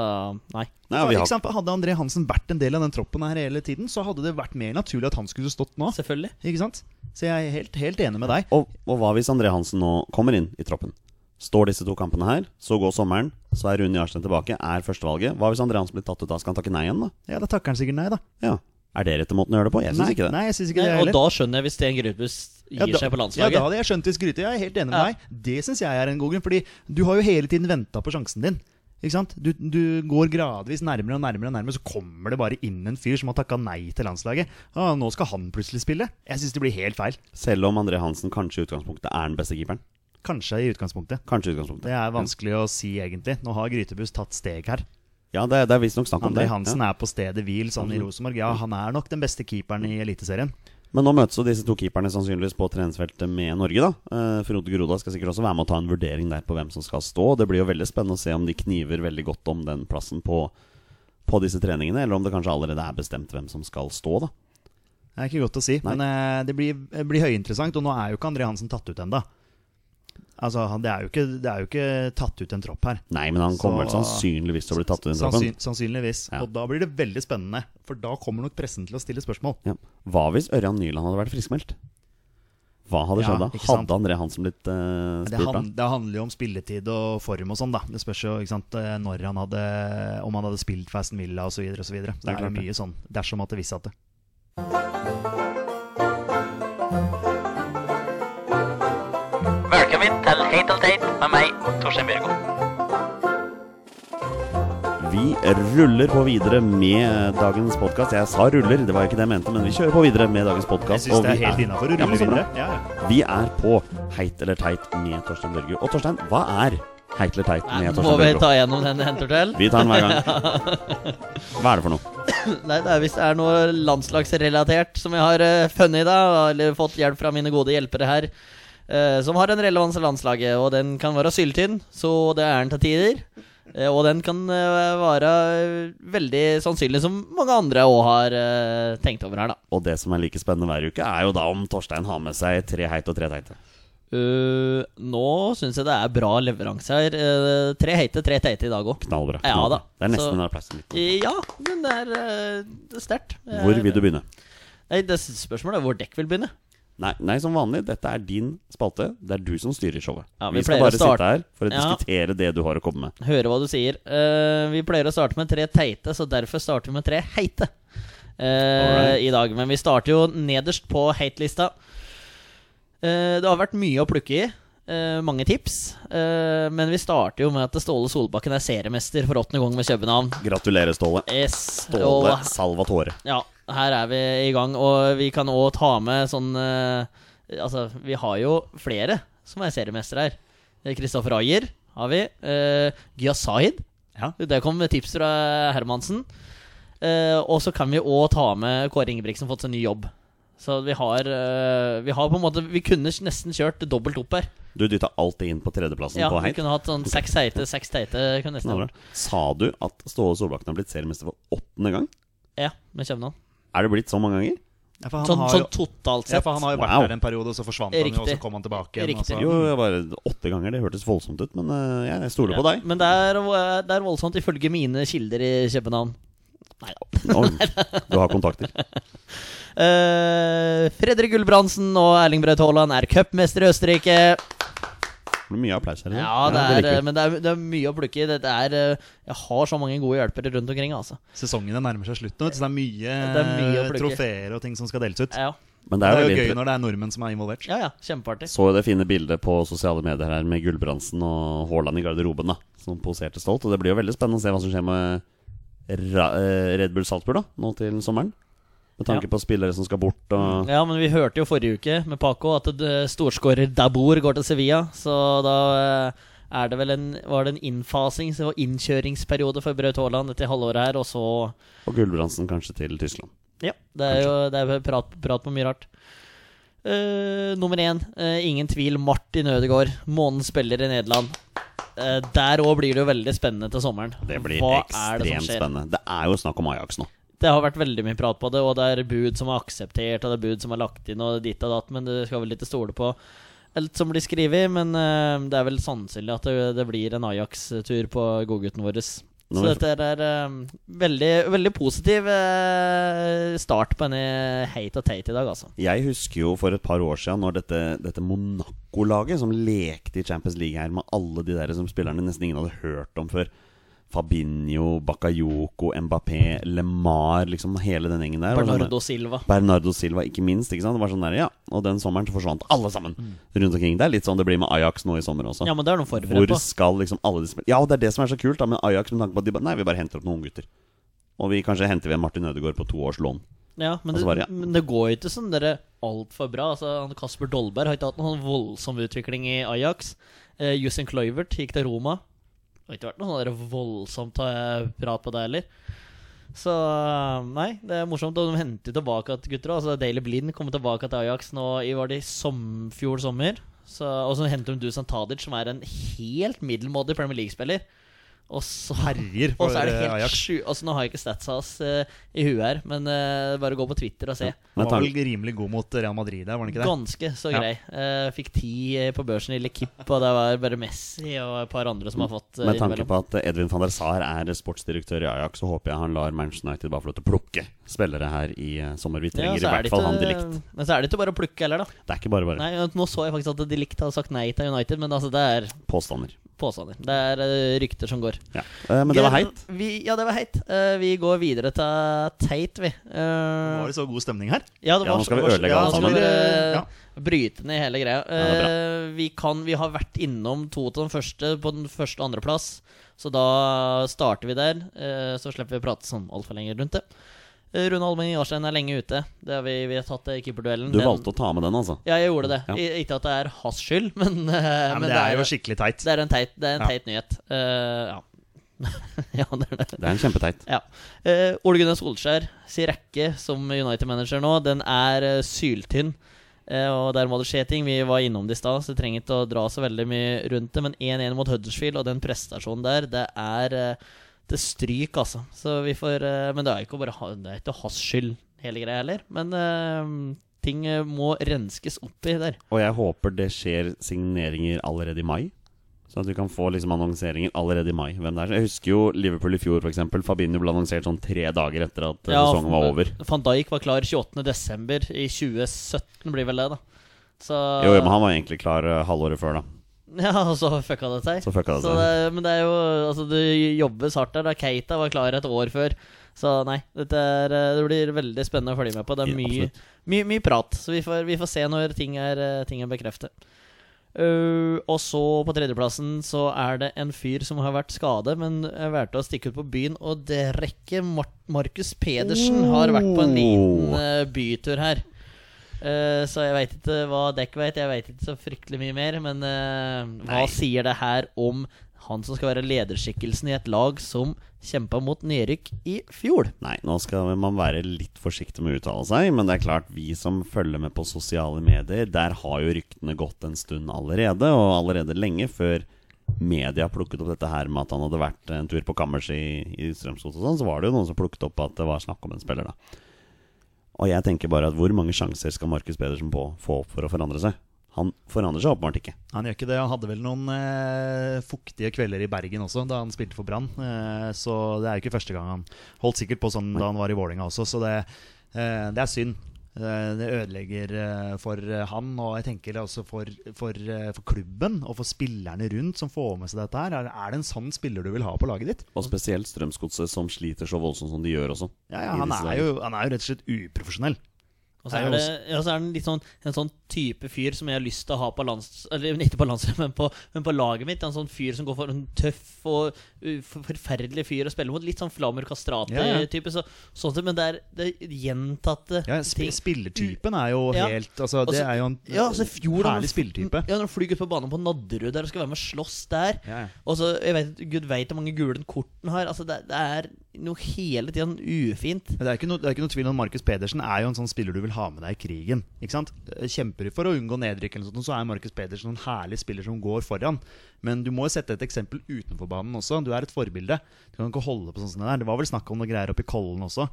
nei. Nei, For sant? Hadde André Hansen vært en del av den troppen her hele tiden, så hadde det vært mer naturlig at han skulle stått nå. Selvfølgelig. Ikke sant? Så jeg er helt, helt enig med deg. og, og hva hvis André Hansen nå kommer inn i troppen? Står disse to kampene her, så går sommeren, så er Rune Jarstein tilbake, er førstevalget. Hva hvis André Hansen blir tatt ut da? Skal han takke nei igjen, da? Ja, Da takker han sikkert nei, da. Ja. Er det rette måten å gjøre det på? Jeg syns ikke det. Nei, jeg synes ikke Nei, det og da skjønner jeg hvis Sten Grytbust gir Ja, da- seg på Ja, landslaget. da hadde jeg skjønt hvis skrytet. Jeg er helt enig med Ja. deg. Det syns jeg er en god grunn, fordi du har jo hele tiden venta på sjansen din. Ikke sant? Du, du går gradvis nærmere og nærmere, og nærmere så kommer det bare inn en fyr som har takka nei til landslaget. Ah, nå skal han plutselig spille. Jeg syns det blir helt feil. Selv om André Hansen kanskje i utgangspunktet er den beste keeperen. Kanskje i utgangspunktet. Kanskje i utgangspunktet. Det er vanskelig å si, egentlig. Nå har Grytebuss tatt steg her. Ja, det, det er visstnok snakk om André det. Hansen ja. er på stedet hvil sånn i Rosenborg. Ja, han er nok den beste keeperen i Eliteserien. Men nå møtes jo disse to keeperne sannsynligvis på treningsfeltet med Norge. da Eh, Frode Groda skal sikkert også være med og ta en vurdering der på hvem som skal stå. Det blir jo veldig spennende å se om de kniver veldig godt om den plassen på, på disse treningene, eller om det kanskje allerede er bestemt hvem som skal stå. da Det er ikke godt å si, Nei. men eh, det blir, blir høyinteressant. Og nå er jo ikke André Hansen tatt ut ennå. Altså, det er, ikke, det er jo ikke tatt ut en tropp her. Nei, men han kommer vel sannsynligvis til å bli tatt ut. Sannsyn, sannsynligvis. Ja. Og da blir det veldig spennende, for da kommer nok pressen til å stille spørsmål. Ja. Hva hvis Ørjan Nyland hadde vært friskmeldt? Hva hadde Ja, skjedd da? ikke sant? Hadde André Hansen blitt uh, Det, spurt da? det handler jo om spilletid og form og sånn, da. Det spørs jo sant, eh, når han hadde Om han hadde spilt Fasten Villa osv. Så, videre, og så, videre. så det Det er er mye sånn dersom at det visste at det. Velkommen til Hate og Tate med meg, Torstein Bjørgo. Vi ruller på videre med dagens podkast. Jeg sa ruller, det var ikke det jeg mente, men vi kjører på videre med dagens Jeg podkast. syns det er helt innafor å Ja, rulle så videre. Ja, ja. Vi er på Heit eller teit med Torstein Børge. Og Torstein, hva er Heit eller teit med Nei, med må vi ta gjennom den en tur til? Vi tar den hver gang. Hva er det for noe? Nei, det er Hvis det er noe landslagsrelatert som jeg har uh, funnet i dag, eller fått hjelp fra mine gode hjelpere her, eh, som har en relevans i landslaget, og den kan være syltynn, så det er den til tider. Eh, og den kan eh, være eh, veldig sannsynlig, som mange andre òg har eh, tenkt over her, da. Og det som er like spennende hver uke, er jo da om Torstein har med seg tre heite og tre teite. Uh, nå syns jeg det er bra leveranse her. Uh, tre heite, tre teite i dag òg. Knallbra. Ja da. Det er nesten en applaus. Ja, men det er, uh, er sterkt. Hvor vil du begynne? Nei, det Spørsmålet er hvor dekk vil begynne. Nei, nei, som vanlig, dette er din spalte. Det er du som styrer showet. Ja, vi vi, skal bare starte- sitte her for å Ja. diskutere det du har å komme med. Høre hva du sier. Uh, vi pleier å starte med tre teite, så derfor starter vi med tre heite uh, i dag. Men vi starter jo nederst på hate-lista. Uh, det har vært mye å plukke i. mange tips. Men vi starter jo med at Ståle Solbakken er seriemester for åttende gang med København. Gratulerer, Ståle. Yes. Ståle Salvatore. ja, her er vi i gang, og vi kan òg ta med sånn uh, Altså, vi har jo flere som er seriemestere her. Kristoffer Ayer har vi. Uh, Gyasahid. Ja. Det kom tips fra Hermansen. Uh, og så kan vi òg ta med Kåre Ingebrigtsen, fått seg ny jobb. Så vi har, uh, vi har på en måte Vi kunne nesten kjørt dobbelt opp her. Du dytta det inn på tredjeplassen Ja, på Vi kunne hatt sånn seks heite, seks teite. Sa du at Ståle Solbakken har blitt seriemester for åttende gang? Ja, med København. Er det blitt så mange ganger? Ja, for han Sånn, har sånn totalt totalt ja, sett. for han har jo vært Wow. der en periode, og så forsvant han jo, og så kom han tilbake igjen. Riktig. Jo, bare åtte ganger. Det hørtes voldsomt ut, men eh, jeg stoler på deg. Men det er, det er voldsomt ifølge mine kilder i København. Nei da. Du har kontakter. uh, Fredrik Gulbrandsen og Erling Braut Haaland er cupmester i Østerrike. Det du mye applaus her. Ja, det er, det men det er, det er mye å plukke i. Det er, eh, jeg har så mange gode hjelpere rundt omkring. Altså. Sesongene nærmer seg slutten, så det er mye, Det er mye trofeer og ting som skal deles ut. Ja, Men Det det er er jo gøy når det er nordmenn som er involvert. ja, ja kjempeartig. Så jo det fine bildet på sosiale medier her med Gulbrandsen og Haaland i garderoben, da som poserte stolt. Og det blir jo veldig spennende å se hva som skjer med Ra eh, Red Bull Salzburg da nå til sommeren. Med tanke Ja. på spillere som skal bort og Ja, men vi hørte jo forrige uke med Paco at storskårer Dabor går til Sevilla. Så da eh, er det vel en, var det en innfasings- og innkjøringsperiode for Braut Haaland dette halvåret her, og så Og Gulbrandsen kanskje til Tyskland. Ja, det er jo det er prat, prat på mye rart. Uh, nummer én, uh, ingen tvil, Martin Ødegaard. Månens spiller i Nederland. Uh, der òg blir det jo veldig spennende til sommeren. Det blir Hva ekstremt det spennende. Det er jo snakk om Ajax nå. Det har vært veldig mye prat på det, og det er bud som er akseptert, og det er bud som er lagt inn, og ditt og datt, men det skal vel ikke stole på alt som blir skrevet. Men uh, det er vel sannsynlig at det, det blir en Ajax-tur på godgutten vår. Så dette er um, veldig, veldig positiv uh, start på denne hate og tate i dag, altså. Jeg husker jo for et par år siden når dette, dette Monaco-laget som lekte i Champions League her med alle de der som spillerne nesten ingen hadde hørt om før. Fabinho, Bakayoko, Mbappé, LeMar, liksom hele den gjengen der. Bernardo sånn- Silva. Bernardo Silva, ikke minst. ikke sant? Det var sånn der, ja Og den sommeren så forsvant alle sammen rundt omkring. Det er litt sånn det blir med Ajax nå i sommer også. Ja, men det er noen Hvor forberedt på. skal liksom alle de Ja, og det er det som er så kult da med Ajax, med tanke på at de bare Nei, vi bare henter opp noen gutter. Og vi kanskje henter vi en Martin Ødegaard på to års lån. Ja, men, det, bare, ja. men det går jo ikke sånn dere altfor bra. Altså, han Kasper Dolberg har ikke hatt noen voldsom utvikling i Ajax. Eh, Justin Kluivert gikk til Roma. Har ikke vært noe sånn der voldsomt eh, prat på det heller. Så eh, nei, det er morsomt. Og de henter tilbake at gutter. Altså, Daily Blind kommer tilbake til Ajax nå i var det som, fjor sommer. Og så henter de Dusan Tadic, som er en helt middelmådig Premier League-spiller. Og så Herjer og så er det eh, helt Ajax. sju Altså Nå har jeg ikke statsa hans uh, i huet her, men uh, bare gå på Twitter og se. Han var vel rimelig god mot Real Madrid der, var han ikke det? Ganske så Ja. grei. Eh, fikk ti på børsen i Lekip, og det var bare Messi og et par andre som har fått uh, Med tanke på at Edvin van der Sar er sportsdirektør i Ajax, så håper jeg han lar Manchester United bare få lov til å plukke spillere her i eh, sommer. Vi trenger ja, i er hvert fall han de likt. Men så er det ikke bare å plukke heller, da. Det er ikke bare bare Nei, Nå så jeg faktisk at de likt hadde sagt nei til United, men altså det er påstander. påstander. Det er eh, rykter som går. Ja. Uh, Men det var heit. Vi, ja, det var heit. Uh, vi går videre til teit, vi. Eh, Var det så god stemning her? Ja, det Ja, nå skal vi ødelegge ja, alt sammen. vi Ja. bryte ned hele greia. Ja, vi, kan, vi har vært innom to til den første på den første og andreplass, så da starter vi der. Eh, så slipper vi å prate sånn altfor lenge rundt det. Eh, Rune Almen Jarstein er lenge ute. Det har vi, vi har tatt eh, keeperduellen. Du Den- valgte å ta med den, altså. Ja, jeg gjorde det. Ja. I, ikke at det er hans skyld, men, eh, Ja, men det er jo skikkelig teit. det er en teit, det er en Ja. teit nyhet. Uh, ja. ja, det er det. Det er en kjempeteit. Ja. Uh, Ole Gunnar Solskjær sier rekke som United-manager nå. Den er syltynn. Eh, og der må det skje ting. Vi var innom det i stad, så vi trenger ikke å dra så veldig mye rundt det. Men 1-1 mot Huddersfield og den prestasjonen der, det er Det stryk, altså. Så vi får eh, Men det er ikke bare Det er ikke hans skyld, hele greia heller. Men uh, ting eh, må renskes opp i der. Og jeg håper det skjer signeringer allerede i mai. Sånn at vi kan få liksom annonseringer allerede i mai. Hvem det er. Jeg husker jo Liverpool i fjor, f.eks. Fabinho ble annonsert sånn tre dager etter at Ja, sesongen var over. Van Dijk var klar 28.12. i 2017, blir vel det, da. Så Jo, jo, men han var egentlig klar halvåret før, da. Ja, og så fucka det seg. Så fucka det seg. det, men det er jo Altså, det jobbes hardt der. da Keita var klar et år før. Så nei, er, eh, det blir veldig spennende å følge med på. Det er mye, ja, mye, mye prat. Så vi får, vi får se når ting er, eh, ting er bekreftet. Uh, og så på tredjeplassen så er det en fyr som har vært skade, men valgte å stikke ut på byen og drikke. Mar Markus Pedersen har vært på en liten uh, bytur her. Eh, så jeg veit ikke hva dekk veit, jeg veit ikke så fryktelig mye mer. Men uh, hva sier det her om han som skal være lederskikkelsen i et lag som kjempa mot nedrykk i fjor? Nei, nå skal man være litt forsiktig med å uttale seg, men det er klart, vi som følger med på sosiale medier, der har jo ryktene gått en stund allerede, og allerede lenge før media plukket opp dette her med at han hadde vært en tur på kammers i, i Strømsgodset og sånn, så var det jo noen som plukket opp at det var snakk om en spiller, da. Og jeg tenker bare at hvor mange sjanser skal Markus Pedersen på, få for å forandre seg? Han forandrer seg åpenbart ikke. Han gjør ikke det. Han hadde vel noen eh, fuktige kvelder i Bergen også, da han spilte for Brann. Eh, så det er jo ikke første gang han holdt sikkert på sånn da han var i Vålerenga også, så det, eh, det er synd. Eh, det ødelegger eh, for eh, han, og jeg tenker også for, for, for klubben og for spillerne rundt som får med seg dette her. Er, er det en sånn spiller du vil ha på laget ditt? Og spesielt Strømsgodset, som sliter så voldsomt som de gjør også. Ja, ja, han, er jo, han er jo rett og slett uprofesjonell. Og så er det, ja, så er den litt sånn, en sånn type fyr som jeg har lyst til å ha på lands... Eller ikke på landslaget, men, på- men på laget mitt. En sånn fyr som går for en tøff og uh, forferdelig fyr å spille mot. Litt sånn Flamur Ja, ja. Kastrati-type. Så, sånn, men det er, det er gjentatte Ja, sp ting. spillertypen er jo Ja. helt altså, Det er jo en Ja, altså fjor herlig spilletype. Ja, når han flyr ut på banen på Nadderud der og skal være med og slåss der. Ja, ja. Og så, jeg vet, Gud veit hvor mange gule kort han har. Altså, det, det er noe hele tiden ufint. Men det er, ikke noe, det er ikke noe tvil om Markus Pedersen er jo en sånn spiller du vil ha med deg i krigen. Ikke sant? Kjemper du for å unngå nedrykk, eller sånt, så er Markus Pedersen en herlig spiller som går foran. Men du må jo sette et eksempel utenfor banen også. Du er et forbilde. Du kan ikke holde på sånn som det der. Det var vel snakk om noe greier oppe i Kollen også.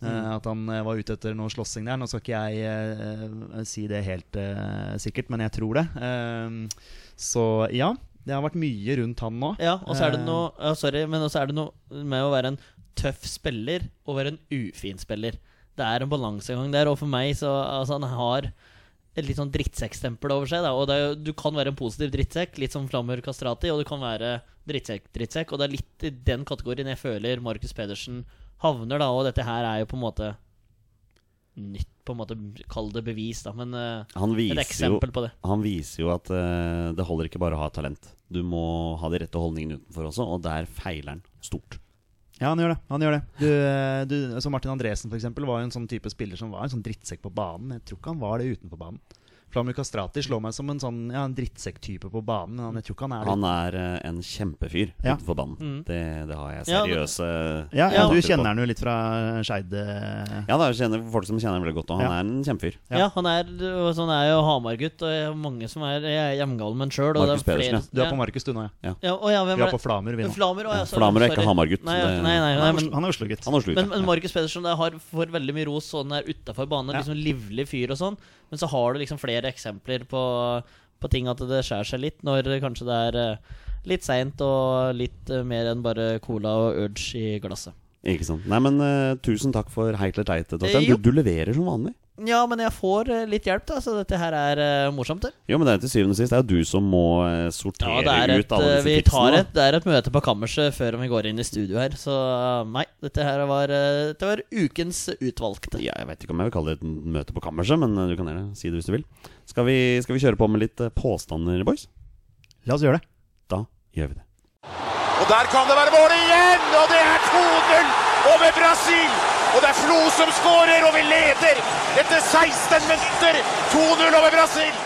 Mm. At han eh, var ute etter noe slåssing der. Nå skal ikke jeg eh, si det helt eh, sikkert, men jeg tror det. Eh, så ja, det har vært mye rundt han nå. Ja, og så er det Eh, noe ja, Sorry, men også er det noe med å være en tøff spiller og være en ufin spiller. Det er en balansegang der, og for meg så altså, Han har et litt sånn drittsekkstempel over seg. Da. Og det er du kan være en positiv drittsekk, litt som Flammer Kastrati, og du kan være drittsekk-drittsekk. Og det er litt i den kategorien jeg føler Markus Pedersen havner, da. Og dette her er jo på en måte nytt, på en måte Kall det bevis, da, men eh, et eksempel jo på det. Han viser jo at uh, det holder ikke bare å ha talent. Du må ha de rette holdningene utenfor også, og der feiler han stort. Ja, han gjør det. han gjør det du, eh, du, så Martin Andresen for eksempel, var jo en sånn type spiller som var en sånn drittsekk på banen. Jeg tror ikke han var det utenfor banen. Flamur Kastrati slår meg som en sånn Ja, en drittsekk-type på banen. Men jeg tror ikke han er det. Han er uh, en kjempefyr Ja. utenfor banen. Mm. Det, det har jeg seriøse ja, ja, Ja. Du kjenner han jo litt fra Skeid. eh, Ja, det er kjenner folk som kjenner ham veldig godt, og han Ja. er en kjempefyr. Ja. Ja, han er, sånn er jo Hamar-gutt, og jeg har mange som er Jeg er hjemgal med han sjøl. Markus Pedersen, Du er på Markus, du nå, ja. ja. Å, ja, hvem Vi er på? Flamer, vi nå. Flamer, å, ja, Flamer er ikke. Hamar-gutt, Nei, nei, nei, nei, Han er men, Oslo- han er Oslo-gutt. Han men, men Markus Pedersen har får veldig mye ros sånn er utafor banen. Liksom livlig fyr og sånn. Men så har du liksom flere eksempler på, på ting at det skjærer seg litt, når kanskje det er eh, litt seint og litt eh, mer enn bare cola og urge i glasset. Ikke sant. Nei, men uh, tusen takk for Heitler Teite, Torstein. Du, du leverer som vanlig. Ja, men jeg får eh, litt hjelp, da, så dette her er uh, morsomt. det Jo, men det er til syvende og sist Det er jo du som må uh, sortere det er et, ut alle disse vi tipsene. tar et, det er et møte på kammerset før vi går inn i studio her. Så nei, dette her var, uh, dette var ukens utvalgte. Ja, jeg vet ikke om jeg vil kalle det et møte på kammerset, men du kan gjerne si det hvis du vil. Skal vi, skal vi kjøre på med litt påstander, boys? La oss gjøre det. Da gjør vi det. Og der kan det være mål igjen! Og det er 2-0 over Brasil! Og det er Flo som skårer, og vi leder etter 16 minutter! 2-0 over Brasil!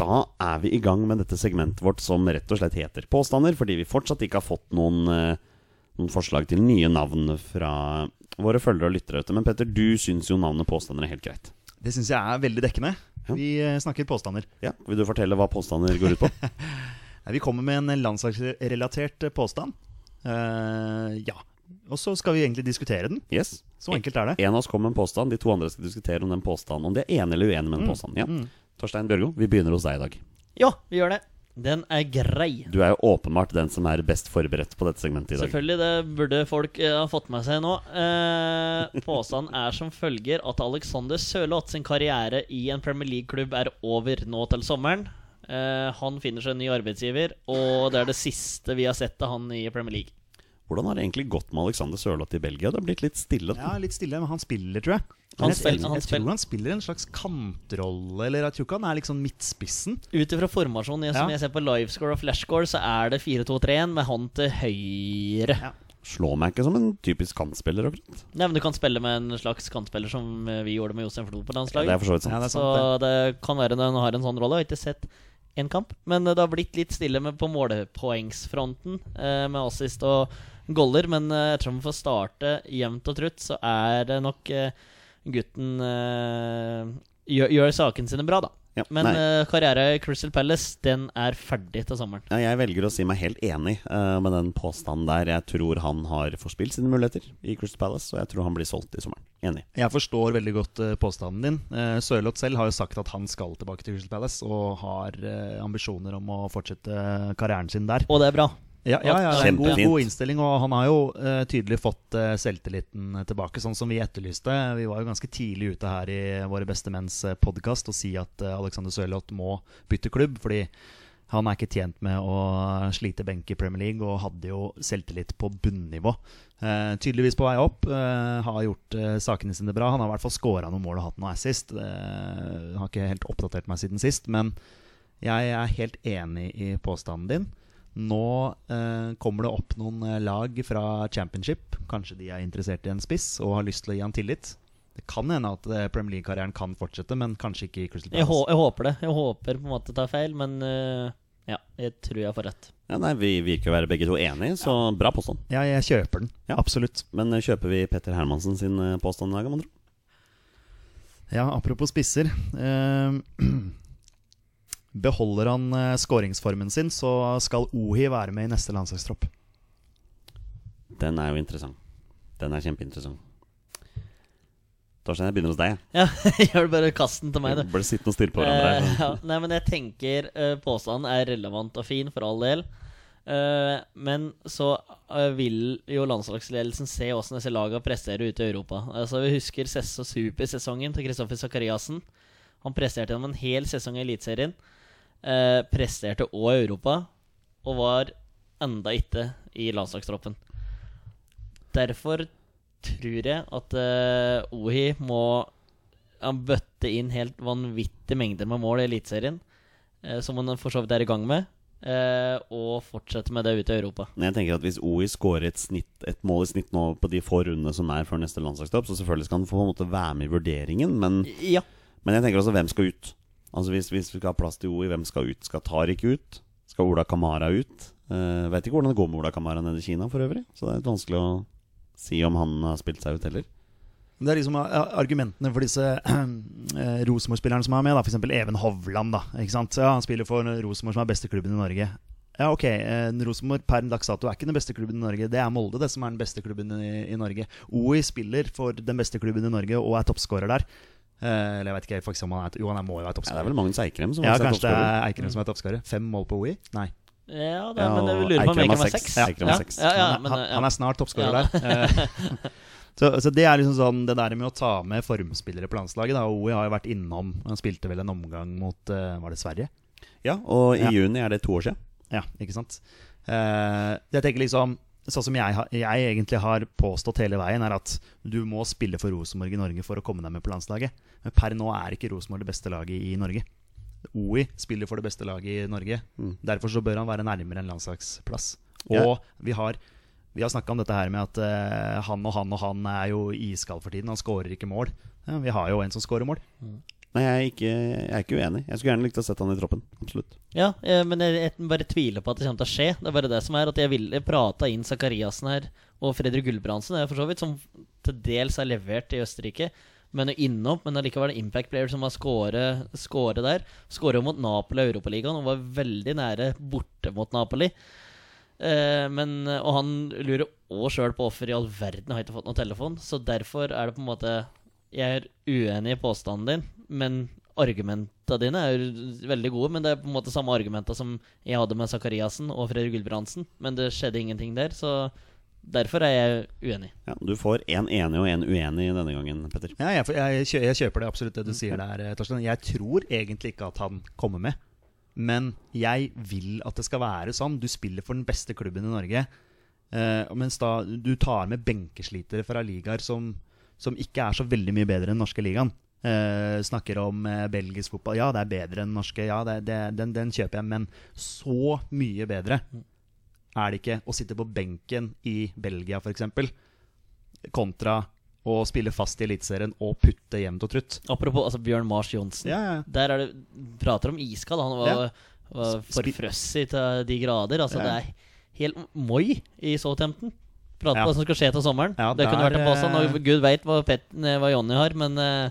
Da er vi i gang med dette segmentet vårt som rett og slett heter Påstander, fordi vi fortsatt ikke har fått noen, eh, noen forslag til nye navn fra våre følgere og lyttere. Men Petter, du syns jo navnet Påstander er helt greit. Det syns jeg er veldig dekkende. Ja. Vi eh, snakker påstander. Ja, Vil du fortelle hva påstander går ut på? Nei, Vi kommer med en landslagsrelatert eh, påstand. Uh, ja. Og så skal vi egentlig diskutere den. Yes. Så enkelt er det. En av oss kommer med en påstand, de to andre skal diskutere om den påstanden Om de er enige eller uenige med den påstanden. Ja. Torstein Bjørgo, vi begynner hos deg i dag. Ja, vi gjør det. Den er grei. Du er jo åpenbart den som er best forberedt på dette segmentet i dag. Selvfølgelig, det burde folk uh, ha fått med seg nå. Uh, påstanden er som følger at Alexander Sørloth sin karriere i en Premier League-klubb er over nå til sommeren. Uh, han finner seg en ny arbeidsgiver, og det er det siste vi har sett av han i Premier League. Hvordan har det egentlig gått med Alexander Sørloth i Belgia? Det har blitt litt stille. Ja, litt stille, men han spiller, tror jeg. Han spiller, jeg, jeg, jeg spiller. tror han spiller en slags kantrolle, eller jeg tror ikke han er liksom midtspissen. Ut ifra formasjonen jeg, som jeg ser på livescore og flashscore, så er det 4-2-3-1 med han til høyre. Ja. Slår meg ikke som en typisk kantspiller. akkurat. Nei, men Du kan spille med en slags kantspiller som vi gjorde med Jostein Flo på landslaget. Ja, det er for så vidt sant. Ja, det Så sant, det. det kan være når han har en sånn rolle. Jeg har ikke sett én kamp, men det har blitt litt stille med på målepoengsfronten eh, med assist og goller. Men eh, tror vi får starte jevnt og trutt, så er det nok eh, gutten eh, gjør, gjør sakene sine bra, da. Ja, Men eh, karriere i Crystal Palace, den er ferdig til sommeren. Ja, jeg velger å si meg helt enig uh, med den påstanden der. Jeg tror han har forspilt sine muligheter i Crystal Palace, og jeg tror han blir solgt i sommeren. Enig. Jeg forstår veldig godt uh, påstanden din. Uh, Sørloth selv har jo sagt at han skal tilbake til Crystal Palace, og har ambisjoner om å fortsette karrieren sin der. Og det er bra. Ja, ja, ja, en god, god innstilling, og han har jo uh, tydelig fått uh, selvtilliten tilbake, sånn som vi etterlyste. Vi var jo ganske tidlig ute her i Våre beste menns podkast og si at uh, Alexander Sørloth må bytte klubb, fordi han er ikke tjent med å slite benk i Premier League, og hadde jo selvtillit på bunnivå. Eh, tydeligvis på vei opp. eh, har gjort eh, sakene sine bra. Han har i hvert fall skåra noen mål og hatt noe assist. Eh, har ikke helt oppdatert meg siden sist, men jeg er helt enig i påstanden din. Nå eh, kommer det opp noen eh, lag fra championship. Kanskje de er interessert i en spiss og har lyst til å gi han tillit. Det kan hende at eh, Premier League-karrieren kan fortsette, men kanskje ikke i Crystal Jeg, hå Palace. jeg håper det. Jeg håper på en måte tar feil, men uh, ja, jeg tror jeg får rett. Ja, nei, Vi virker å være begge to enige, så bra påstand. Ja, jeg kjøper den. Ja. Absolutt. Men kjøper vi Petter Hermansen sin påstand i dag, med andre? Ja, apropos spisser. Eh, beholder han eh, skåringsformen sin, så skal Ohi være med i neste landslagstropp. Den er jo interessant. Den er kjempeinteressant. Torstein, jeg begynner hos deg. Ja, gjør det bare kast den til meg, du. Bare sittende og stirre på hverandre. Eh, ja, nei, men jeg tenker eh, påstanden er relevant og fin, for all del. Eh, men så eh, vil jo landslagsledelsen se åssen disse lagene presterer ute i Europa. Altså Vi husker Super-sesongen til Kristoffer Sakariassen. Han presterte gjennom en hel sesong i Eliteserien. Eh, presterte òg i Europa, og var enda ikke i landslagstroppen. Derfor tror jeg at eh, Ohi må han bøtte inn helt vanvittige mengder med mål i Eliteserien, eh, som han for så vidt er i gang med. eh, og fortsette med det ut i Europa. Jeg tenker at Hvis OI skårer et, snitt, et mål i snitt nå på de få rundene som er før neste landslagsstopp, så selvfølgelig skal han få være med i vurderingen, men, Ja. men jeg tenker også hvem skal ut? Altså Hvis, hvis vi skal ha plass til OI, hvem skal ut? Skal Tariq ut? Skal Ola Kamara ut? Uh, vet ikke hvordan det går med Ola Kamara nede i Kina for øvrig, så det er litt vanskelig å si om han har spilt seg ut heller. Det er liksom eh, argumentene for disse eh, Rosenborg-spillerne som er med. F.eks. Even Hovland. da ikke sant? Ja, Han spiller for Rosenborg, som er beste klubben i Norge. Ja, ok, eh, Rosenborg per dags dato er ikke den beste klubben i Norge. Det er Molde det som er den beste klubben i, i Norge. OI spiller for den beste klubben i Norge og er toppskårer der. Eh, eller jeg vet ikke faktisk om han er Jo, han er, må jo være Ja, det er vel Magnus Eikrem som Ja, er kanskje det er Eikrem som er toppskårer. Fem mål på OI? Nei. Ja, det, Ja, men jeg lurer på om Eikrem har seks. Eikrem ja, seks. Ja, ja, han, er- men, han, han er snart toppskårer Ja. der. Eh, så, så det er liksom sånn det der med å ta med formspillere på landslaget. Da. OI har jo vært innom Han spilte vel en omgang mot uh, Var det Sverige? Ja, og i Ja. juni er det to år siden. Ja, ikke sant? Uh, jeg tenker liksom Sånn som jeg, jeg egentlig har påstått hele veien, er at du må spille for Rosenborg i Norge for å komme deg med på landslaget. Men per nå er ikke Rosenborg det beste laget i Norge. OI spiller for det beste laget i Norge. Mm. Derfor så bør han være nærmere en landslagsplass. Ja. Og vi har, vi har snakka om dette her med at uh, han og han og han er jo iskald for tiden. Han skårer ikke mål. Ja, vi har jo en som skårer mål. Nei, jeg er, ikke, jeg er ikke uenig. Jeg skulle gjerne likt å sett han i troppen. Absolutt. Ja, eh, men jeg, jeg bare tviler på at det kommer til å skje. Det er bare det som er at jeg ville prata inn Zakariassen her og Fredrik Gulbrandsen, for så vidt, som til dels er levert i Østerrike. Men innom, men allikevel impact player som har skåret der. Skåra mot Napoli i Europaligaen og var veldig nære borte mot Napoli. Eh, men, og han lurer òg sjøl på hvorfor i all verden har ikke fått noen telefon. Så derfor er det på en måte Jeg er uenig i påstanden din, men argumenta dine er jo veldig gode. Men det er på en måte samme argumenta som jeg hadde med Sakariassen og Fredrik Gulbrandsen. Men det skjedde ingenting der, så derfor er jeg uenig. Ja, du får én enig og én uenig denne gangen, Petter. Ja, jeg, jeg, jeg kjøper det absolutt det du sier der, eh, Torstein. Jeg tror egentlig ikke at han kommer med. Men jeg vil at det skal være sånn. Du spiller for den beste klubben i Norge. Eh, mens da du tar med benkeslitere fra ligaer som, som ikke er så veldig mye bedre enn norske ligaen. Uh, snakker om uh, belgisk fotball. Ja, det er bedre enn norske. Ja, det, det, den, den kjøper jeg. Men så mye bedre er det ikke å sitte på benken i Belgia, f.eks., kontra å spille fast i Eliteserien og putte jevnt og trutt. Apropos altså Bjørn Mars Johnsen. Ja, ja. Der er det prater om iskald. Han var, Ja. var forfrøssig til de grader. Altså, det er helt moi i Southampton. Prater Ja. på hva som skal skje til sommeren. Ja, det kunne vært en påstand. eh, Og Gud veit hva, eh, hva Jonny har, men uh,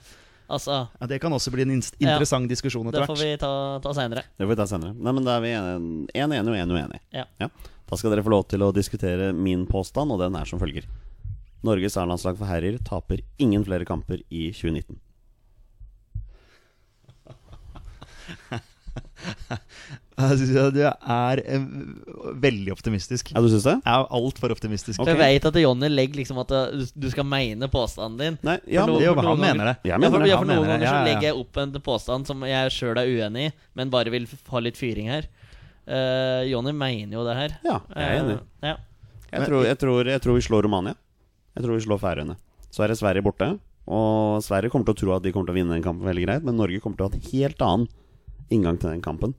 altså Ja, Det kan også bli en interessant Ja. diskusjon etter Det får vi ta, ta seinere. Det får vi ta senere. Nei, men da er vi én enig og én uenig. Ja. Da skal dere få lov til å diskutere min påstand, og den er som følger. Norges A-landslag for herrer taper ingen flere kamper i 2019. Jeg syns Du er eh, veldig optimistisk. Ja, du synes det? Jeg er altfor optimistisk. Okay. For jeg vet at Jonny legger liksom at uh, du skal mene påstanden din. Nei, ja, For men, Jo, for han mener det. jeg Ja, mener for, det. ja, han for noen ganger Ja, så legger jeg opp en påstand som jeg sjøl er uenig i, men bare vil ha litt fyring her. Uh, Jonny mener jo det her. Ja, jeg er enig. Uh, ja. Jeg tror, jeg, tror, jeg tror vi slår Romania. Jeg tror vi slår Færøyene. Så er det Sverige borte. Og Sverige kommer til å tro at de kommer til å vinne den kampen veldig greit, men Norge kommer til å ha en helt annen inngang til den kampen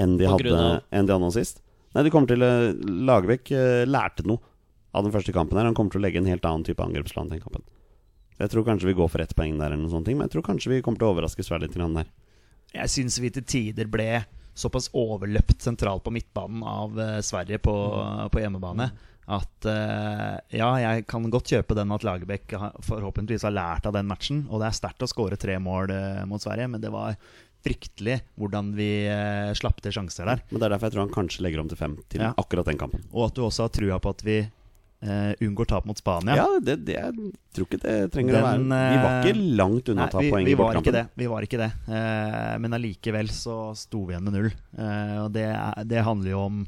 enn de, hadde, enn de hadde nå sist. Nei, de kommer til eh, Lagerbäck eh, lærte noe av den første kampen her. Han kommer til å legge en helt annen type angrepsplan til den kampen. Jeg tror kanskje vi går for ett poeng der, eller noe sånt, men jeg tror kanskje vi kommer til å overraske Sverige litt der. Jeg syns vi til tider ble såpass overløpt sentralt på midtbanen av eh, Sverige på, på hjemmebane at ja, jeg kan godt kjøpe den at Lagerbäck forhåpentligvis har lært av den matchen. Og det er sterkt å skåre tre mål mot Sverige, men det var fryktelig hvordan vi uh, slapp til sjanser der. Men det er derfor jeg tror han kanskje legger om til fem til Ja. akkurat den kampen. Og at du også har trua på at vi eh, unngår tap mot Spania. Ja, det, det, jeg tror ikke det trenger å Den, være Vi var ikke eh, langt unna å ta vi, poeng vi i var ikke det. Vi var ikke det. Eh, men allikevel så sto vi igjen med null. Eh, og det, er- det handler jo om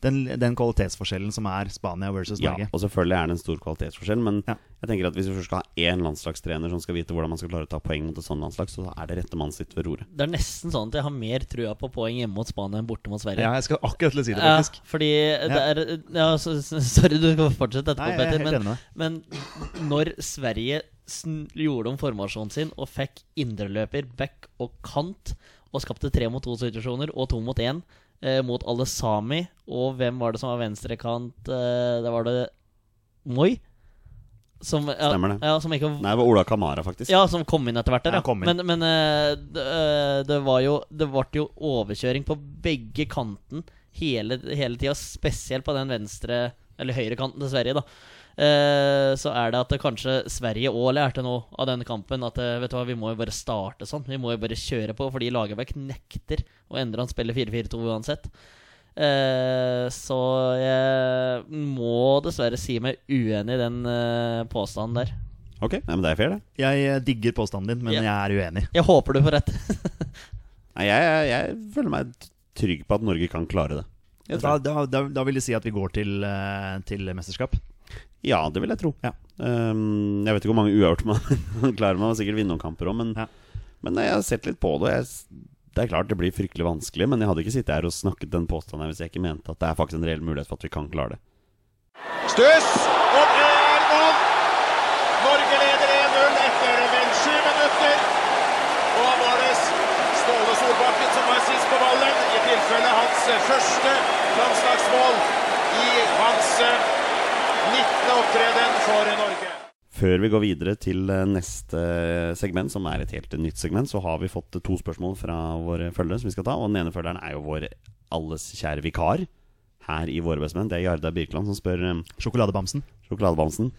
den, den kvalitetsforskjellen som er Spania versus Ja, og selvfølgelig er det en stor kvalitetsforskjell, men Ja. jeg tenker at hvis vi først skal ha én landslagstrener som skal vite hvordan man skal klare å ta poeng mot et sånt landslag, så er det rette mann sitt ved roret. Det er nesten sånn at jeg har mer trua på poeng hjemme mot Spania enn borte mot Sverige. Ja, jeg skal akkurat til å si det, Ja, faktisk. fordi det er ja, så, Sorry, du skal fortsette etterpå, Nei, er Petter. Men, men når Sverige gjorde om formasjonen sin og fikk indreløper, back og kant, og skapte tre mot to-situasjoner og to mot én eh, mot alle sami. Og hvem var det som var venstrekant? Eh, det var det Moi? Som, ja, Stemmer det. Ja, som ikke Nei, det var Ola Kamara, faktisk. ja, som kom inn etter hvert der, Ja, ja. Men, men eh, det, eh, det var jo Det ble jo overkjøring på begge kanten hele, hele tida, spesielt på den venstre Eller høyre kanten til Sverige, da. Eh, så er det at kanskje Sverige òg lærte nå av denne kampen at eh, vet du hva, vi må jo bare starte sånn. Vi må jo bare kjøre på, fordi Lagerbäck nekter å endre han spiller 4-4-2 uansett. Eh, så jeg må dessverre si meg uenig i den eh, påstanden der. Ok, nei, men det er fair, det. Jeg digger påstanden din, men Ja. jeg er uenig. Jeg håper du får rett. Nei, jeg, jeg, jeg føler meg trygg på at Norge kan klare det. Da, da, da, vil jeg si at vi går til, til mesterskap. Ja, det vil jeg tro. Ja. Um, jeg vet ikke hvor mange uavgjort man klarer. Man sikkert vinne noen kamper òg, men, Ja. men jeg har sett litt på det. Jeg, det er klart det blir fryktelig vanskelig, men jeg hadde ikke sittet her og snakket den påstanden her hvis jeg ikke mente at det er faktisk en reell mulighet for at vi kan klare det. Stuss, og det er mål! Norge leder 1-0 etter vel sju minutter. Og da var det Ståle Solbakken som var sist på ballen, i tilfelle hans første landslagsmål i hans eh, 19. opptreden for Norge. Før vi går videre til eh, neste segment, som er et helt nytt segment, så har vi fått to spørsmål fra våre følgere som vi skal ta. Og den ene følgeren er jo vår alles kjære vikar her i Våre bestemenn. Det er Jarda Birkeland som spør eh, Sjokoladebamsen. sjokoladebamsen.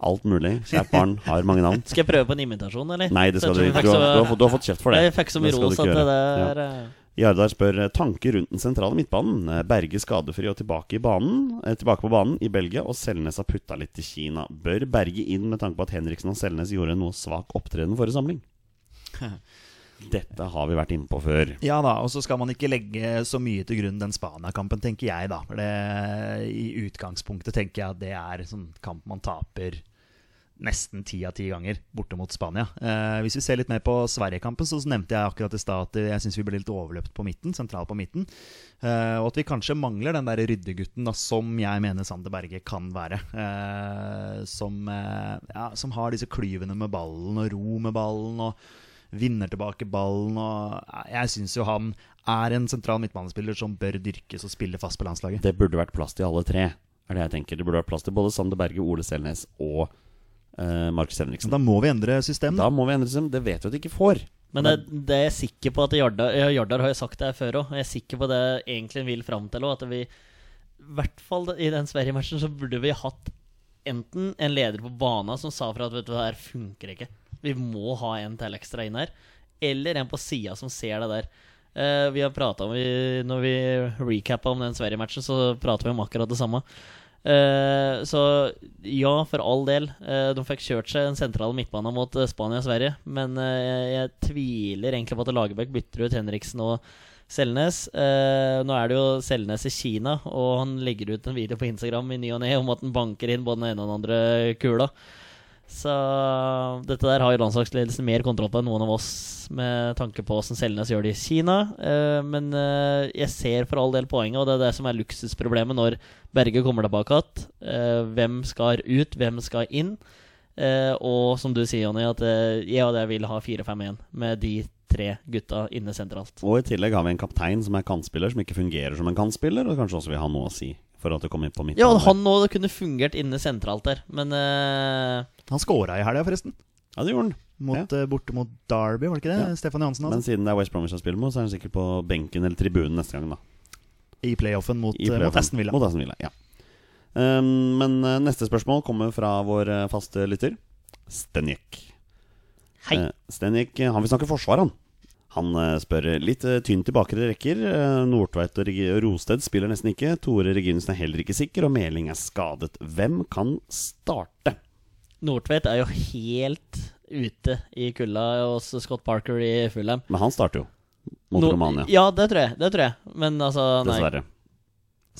Alt mulig. Kjært barn har mange navn. Skal jeg prøve på en imitasjon, eller? Nei, det skal du ikke. Du, har- du, fått- du har fått kjeft for det. Jeg fikk så mye ros at det der eh, Jardar spør eh, tanker rundt den sentrale midtbanen. Eh, Berge skadefri og tilbake, i banen, eh, tilbake på banen i Belgia, og Selnes har putta litt til Kina. Bør Berge inn med tanke på at Henriksen og Selnes gjorde en noe svak opptreden forrige samling? Dette har vi vært inne på før. Ja da, og så skal man ikke legge så mye til grunn den Spania-kampen, tenker jeg, da. Det, I utgangspunktet tenker jeg at det er sånn kamp man taper nesten ti av ti ganger borte mot Spania. Eh, hvis vi ser litt mer på Sverige-kampen, så nevnte jeg akkurat i stad at jeg syns vi ble litt overløpt på midten, sentralt på midten. Eh, og at vi kanskje mangler den der ryddegutten da, som jeg mener Sander Berge kan være. Eh, som, eh, ja, som har disse klyvene med ballen og ro med ballen. og vinner tilbake ballen. Og jeg syns jo han er en sentral midtbanespiller som bør dyrkes og spille fast på landslaget. Det burde vært plass til alle tre, er det jeg tenker. Det burde vært plass til både Sander Berge, Ole Selnes og Markus Så Henriksen. da må vi endre system. Da må vi endre system. Det vet vi at de ikke får. Men det, det er jeg sikker på at Jardar Jardar har jo sagt det her før òg. Jeg er sikker på det egentlig vil fram til òg. At vi, i hvert fall i den Sverige-matchen, så burde vi hatt enten en leder på banen som sa fra at vet du, det her funker ikke. Vi må ha en til ekstra inn her. Eller en på sida som ser det der. Uh, vi har prata om vi, Når vi recappa om den Sverige-matchen, så prater vi om akkurat det samme. Eh, så ja, for all del. Uh, de fikk kjørt seg en sentral midtbane mot eh, Spania og Sverige. Men jeg, jeg tviler egentlig på at Lagerbäck bytter ut Henriksen og Selnes. Nå er det jo Selnes i Kina, og han legger ut en video på Instagram i ny og ne om at han banker inn både den ene og den andre kula. Så dette der har jo landslagsledelsen mer kontroll på enn noen av oss, med tanke på hvordan Selnes gjør det i Kina. Uh, men uh, jeg ser for all del poenget, og det er det som er luksusproblemet når Berge kommer tilbake igjen. Uh, hvem skal ut, hvem skal inn? Og som du sier, Jonny, at jeg og jeg vil ha 4-5-1 med de tre gutta inne sentralt. Og i tillegg har vi en kaptein som er kantspiller, som ikke fungerer som en kantspiller, og kanskje også vil ha noe å si for at du kom inn på midtbanen. Ja, han nå kunne fungert inne sentralt der, men Han scora i helga, forresten. Ja, det gjorde han. Mot, ja. borte mot Derby, var det ikke det? Ja. Stefan Johansen Men altså. siden det er West Bromwich han spiller mot, så er han sikkert på benken eller tribunen neste gang, da. I playoffen mot, I eh, mot. Aston Villa. Mot Aston Villa, ja. Um, men uh, neste spørsmål kommer fra vår uh, faste lytter, Stenjek. hei. Uh, Stenjek, han vil snakke forsvar, han. Han uh, spør litt uh, tynt i bakre rekker. Uh, Nordtveit og Rosted spiller nesten ikke. Tore Reginussen er heller ikke sikker, og Meling er skadet. Hvem kan starte? Nordtveit er jo helt ute i kulda hos Scott Parker i Fulham. Men han starter jo. Mot No- Romania, Ja, det tror jeg. Det tror jeg. Men altså, nei. dessverre.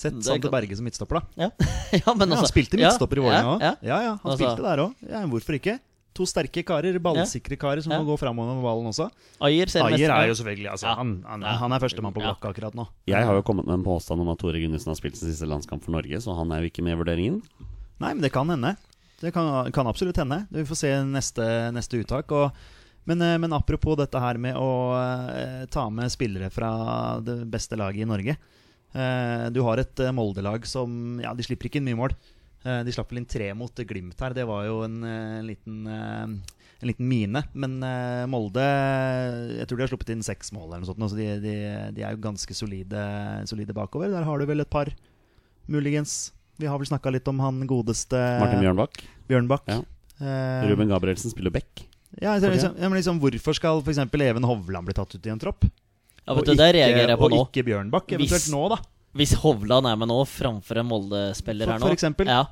Sett Sander Berge som midtstopper, da. Ja, ja men Ja, altså han spilte ja, midtstopper i Vålerenga òg. Ja, Ja, ja, han Altså- spilte der òg. Ja, hvorfor ikke? To sterke karer, ballsikre karer som Ja. må gå framover med ballen også. Ayer Ayer er jo selvfølgelig altså, Ja. han, han, Ja. han er førstemann på Ja. blokka akkurat nå. Jeg har jo kommet med en påstand om at Tore Gunnesen har spilt sin siste landskamp for Norge, så han er jo ikke med i vurderingen. Nei, men det kan hende. Det kan, kan absolutt hende. Vi får se neste, neste uttak. Og Men, eh, men apropos dette her med å eh, ta med spillere fra det beste laget i Norge. Eh, du har et Molde-lag som Ja, de slipper ikke inn mye mål. De slapp vel inn tre mot Glimt her. Det var jo en, en liten en liten mine. Men Molde Jeg tror de har sluppet inn seks mål, eller noe sånt, så de, de, de er jo ganske solide, solide bakover. Der har du vel et par, muligens. Vi har vel snakka litt om han godeste Martin Bjørnbakk. Bjørnbakk. Ja. Eh, Ruben Gabrielsen spiller back. ja, liksom, ja, men liksom, Hvorfor skal f.eks. Even Hovland bli tatt ut i en tropp? Ja, vet du, Det reagerer jeg på og nå. ikke Bjørnbakk, eventuelt Hvis- nå, da. Hvis Hovland er med nå framfor en Molde-spiller her nå for eksempel. Ja,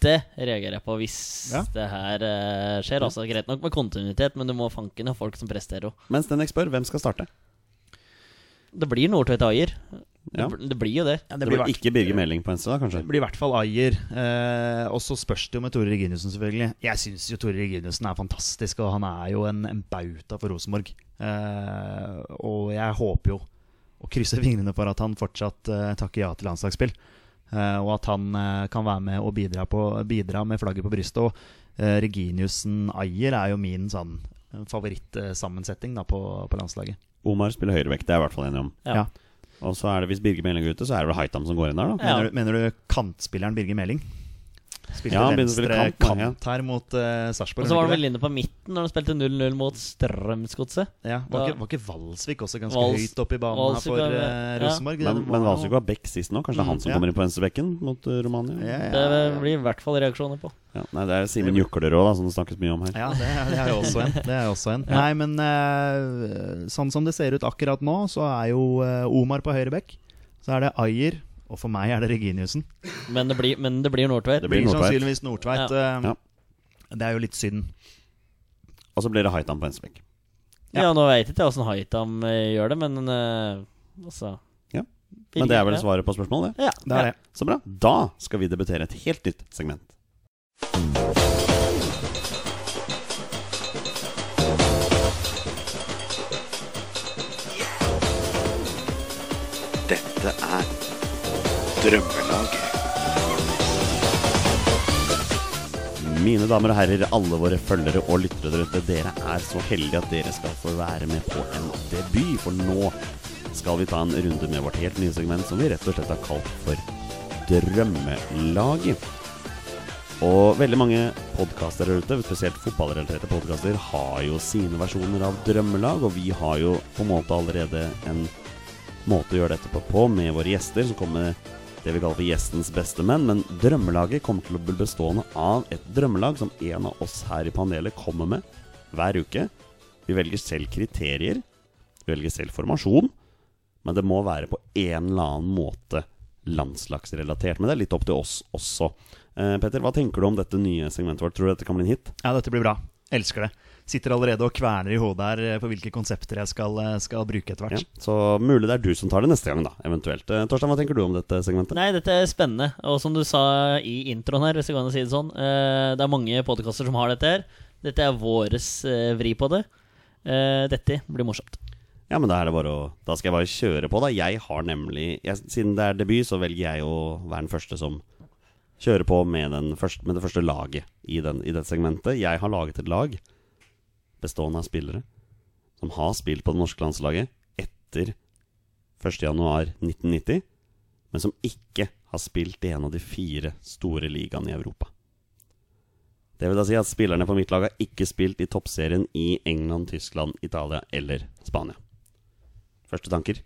det reagerer jeg på hvis Ja. det her uh, skjer. Altså Greit nok med kontinuitet, men du må fanken ha folk som presterer. Mens Stenek spør hvem skal starte. Det blir Nordtveit Ajer. Ja. Det, det blir jo det. Ja, Det blir blir ikke Birger Meling på venstre, da, kanskje? Det blir i hvert fall Ayer. Eh, og så spørs det jo med Tore Reginiussen, selvfølgelig. Jeg syns jo Tore Reginiussen er fantastisk, og han er jo en, en bauta for Rosenborg. Eh, og jeg håper jo, og krysser fingrene for at han fortsatt eh, takker ja til landslagsspill. Eh, og at han eh, kan være med og bidra, på, bidra med flagget på brystet. Og eh, Reginiussen Ayer er jo min sånn favorittsammensetning da, på, på landslaget. Omar spiller høyrevekt, det er jeg i hvert fall enig om. Ja. Ja. Og så er det hvis Birger Meling er ute, så er det vel Haitam som går inn der, da. Ja. Mener, du, mener du kantspilleren Birger Meling? Spilte Ja, venstre kant, her mot uh, Sarpsborg. Og så var han vel inne på midten når han spilte 0-0 mot Strømsgodset. Ja, var, ikke, var ikke Valsvik også ganske Vals- høyt oppe i banen Valsvik her for uh, Rosenborg? ja. Men, men Valsvik var back sist nå. Kanskje det er han som Mm, ja. kommer inn på venstrebekken mot uh, Romania? Ja, ja, Det blir i hvert fall reaksjoner på. Ja, nei, det er Simen Jukler òg, som det snakkes mye om her. Ja, det, er- det er jo også en. Det er også en. Ja. Nei, men uh, sånn som det ser ut akkurat nå, så er jo Omar på høyre bekk. Så er det Ayer, og for meg er det Reginiussen. Men det blir, men det blir Nordtveit. Det blir Blir sannsynligvis Nordtveit. eh, Ja. Det er jo litt synd. Og så blir det Haitam på venstrebekk. Ja, nå veit ikke jeg åssen Haitam eh, gjør det, men uh, altså Ja. Men det er vel svaret på spørsmålet, det. Ja. Det er det. Så bra. Da skal vi debutere et helt nytt segment. Dette er Drømmelaget. Mine damer og herrer, alle våre følgere og lyttere der ute, dere er så heldige at dere skal få være med på en debut. For nå skal vi ta en runde med vårt helt nye segment som vi rett og slett har kalt for Drømmelaget. Og veldig mange podkaster der ute, spesielt fotballrelaterte podkaster, har jo sine versjoner av drømmelag, og vi har jo på en måte allerede en måte å gjøre dette på, på med våre gjester, som kommer det vi kaller for gjestens beste menn. Men drømmelaget kommer til å bli bestående av et drømmelag som en av oss her i panelet kommer med hver uke. Vi velger selv kriterier, vi velger selv formasjon, men det må være på en eller annen måte landslagsrelatert. Men det er litt opp til oss også. Eh, Petter, hva tenker du om dette nye segmentet vårt? Tror du dette kan bli en hit? Ja, dette blir bra. Elsker det. Sitter allerede og kverner i hodet her eh, på hvilke konsepter jeg skal, eh, skal bruke etter hvert. Ja. Så mulig det er du som tar det neste gang, da, eventuelt. Eh, Torstein, hva tenker du om dette segmentet? Nei, dette er spennende. Og som du sa i introen her, hvis jeg kan si det sånn, eh, det er mange podkaster som har dette her. Dette er våres vri på det. Eh, dette blir morsomt. Ja, men da er det bare å Da skal jeg bare kjøre på, da. Jeg har nemlig jeg, Siden det er debut, så velger jeg å være den første som kjører på med, den første, med det første laget i, den, i dette segmentet. Jeg har laget et lag bestående av spillere som har spilt på det norske landslaget etter 1.1.1990, men som ikke har spilt i en av de fire store ligaene i Europa. Det vil da si at spillerne på mitt lag har ikke spilt i toppserien i England, Tyskland, Italia eller Spania. Første tanker?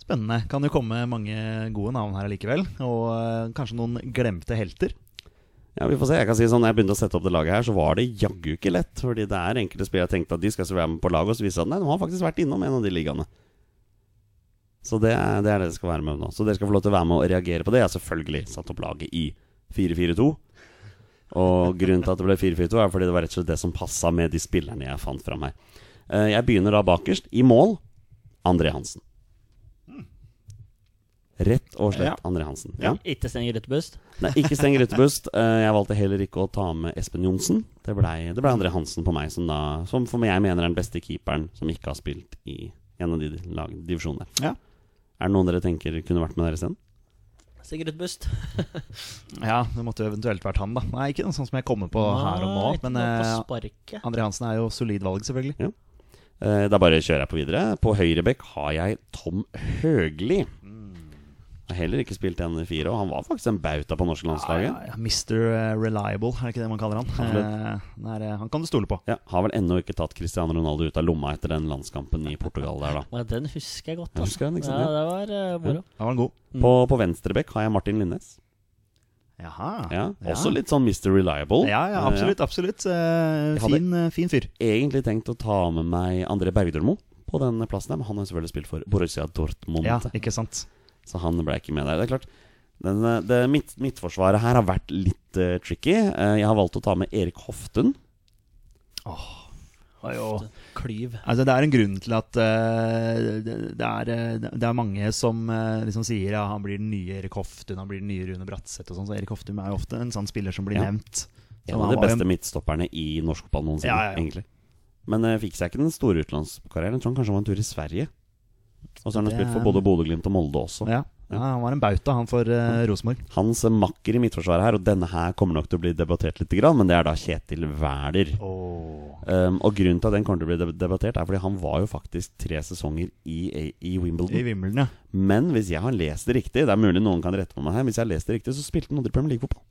Spennende. Kan jo komme mange gode navn her likevel. Og eh, kanskje noen glemte helter. Ja, vi får se. Jeg kan si sånn, når jeg begynte å sette opp det laget her, så var det jaggu ikke lett. Fordi det er enkelte spillere jeg tenkte at de skal være med på laget, og så viser det seg at nei, de har faktisk vært innom en av de ligaene. Så det er, det er det skal være med nå. Så dere skal få lov til å være med og reagere på det. Jeg har selvfølgelig satt opp laget i 4-4-2. Og grunnen til at det ble 4-4-2, er fordi det var rett og slett det som passa med de spillerne jeg fant fram her. Eh, Jeg begynner da bakerst. I mål André Hansen. Rett og slett Ja. André Hansen. Ja. Ikke stenger Grytebust? Nei, ikke Steng Grytebust. Eh, Jeg valgte heller ikke å ta med Espen Johnsen. Det blei ble André Hansen på meg, som, da, som for meg jeg mener er den beste keeperen som ikke har spilt i en av de lag, divisjonene. Ja. Er det noen dere tenker kunne vært med dere isteden? Sigurd Bust. Ja, det måtte jo eventuelt vært han, da. Nei, ikke noe sånt som jeg kommer på her og nå. Nei, Men eh. André Hansen er jo solid valg, selvfølgelig. Eh, Da bare kjører jeg på videre. På høyrebekk har jeg Tom Høgli. Heller ikke spilt i NR4, og han var faktisk en bauta på norske landslaget. Ja, ja, Mr. Reliable, er det ikke det man kaller han? Eh, er, eh, han kan du stole på. Ja, Har vel ennå ikke tatt Cristiano Ronaldo ut av lomma etter den landskampen i Portugal der, da. Ja, den husker jeg godt. Jeg husker den, ikke sant? Ja, det var eh, moro. Da var han god. På, på venstrebekk har jeg Martin Linnes. Jaha. Ja, også litt sånn Mr. Reliable. Ja, ja, absolutt. absolutt uh, fin, uh, fin fyr. Egentlig tenkt å ta med meg André Bergdølmo på den plassen men han har selvfølgelig spilt for Borussia Dortmund. Ja, ikke sant. Så han ble ikke med der. Det er klart den, eh, det midt, Midtforsvaret her har vært litt uh, tricky. Uh, jeg har valgt å ta med Erik Hoftun. Åh, kliv Klyv. Altså, det er en grunn til at uh, det, det, er, det er mange som liksom sier ja, han blir den nye Erik Hoftun, han blir den nye Rune Bratseth og sånn. Så Erik Hoftun er jo ofte en sånn spiller som blir Ja. nevnt. En av de beste en- midtstopperne i norsk fotball noensinne, Ja, ja, ja. egentlig. Men uh, fikk seg ikke den store utenlandskarrieren. Jeg tror han kanskje var en tur i Sverige. Og så har han Det spilt for både Bodø-Glimt og Molde også. Ja. ja, han var en bauta, han for uh, Rosenborg. Hans makker i midtforsvaret her, og denne her kommer nok til å bli debattert litt, men det er da Kjetil Wæler. Um, og grunnen til at den kommer til å bli debattert, er fordi han var jo faktisk tre sesonger i, i Wimbledon. I Wimbledon, ja. Men hvis jeg har lest det riktig, det er mulig noen kan rette på meg her, hvis jeg har lest det riktig, så spilte han aldri Premier League-fotball.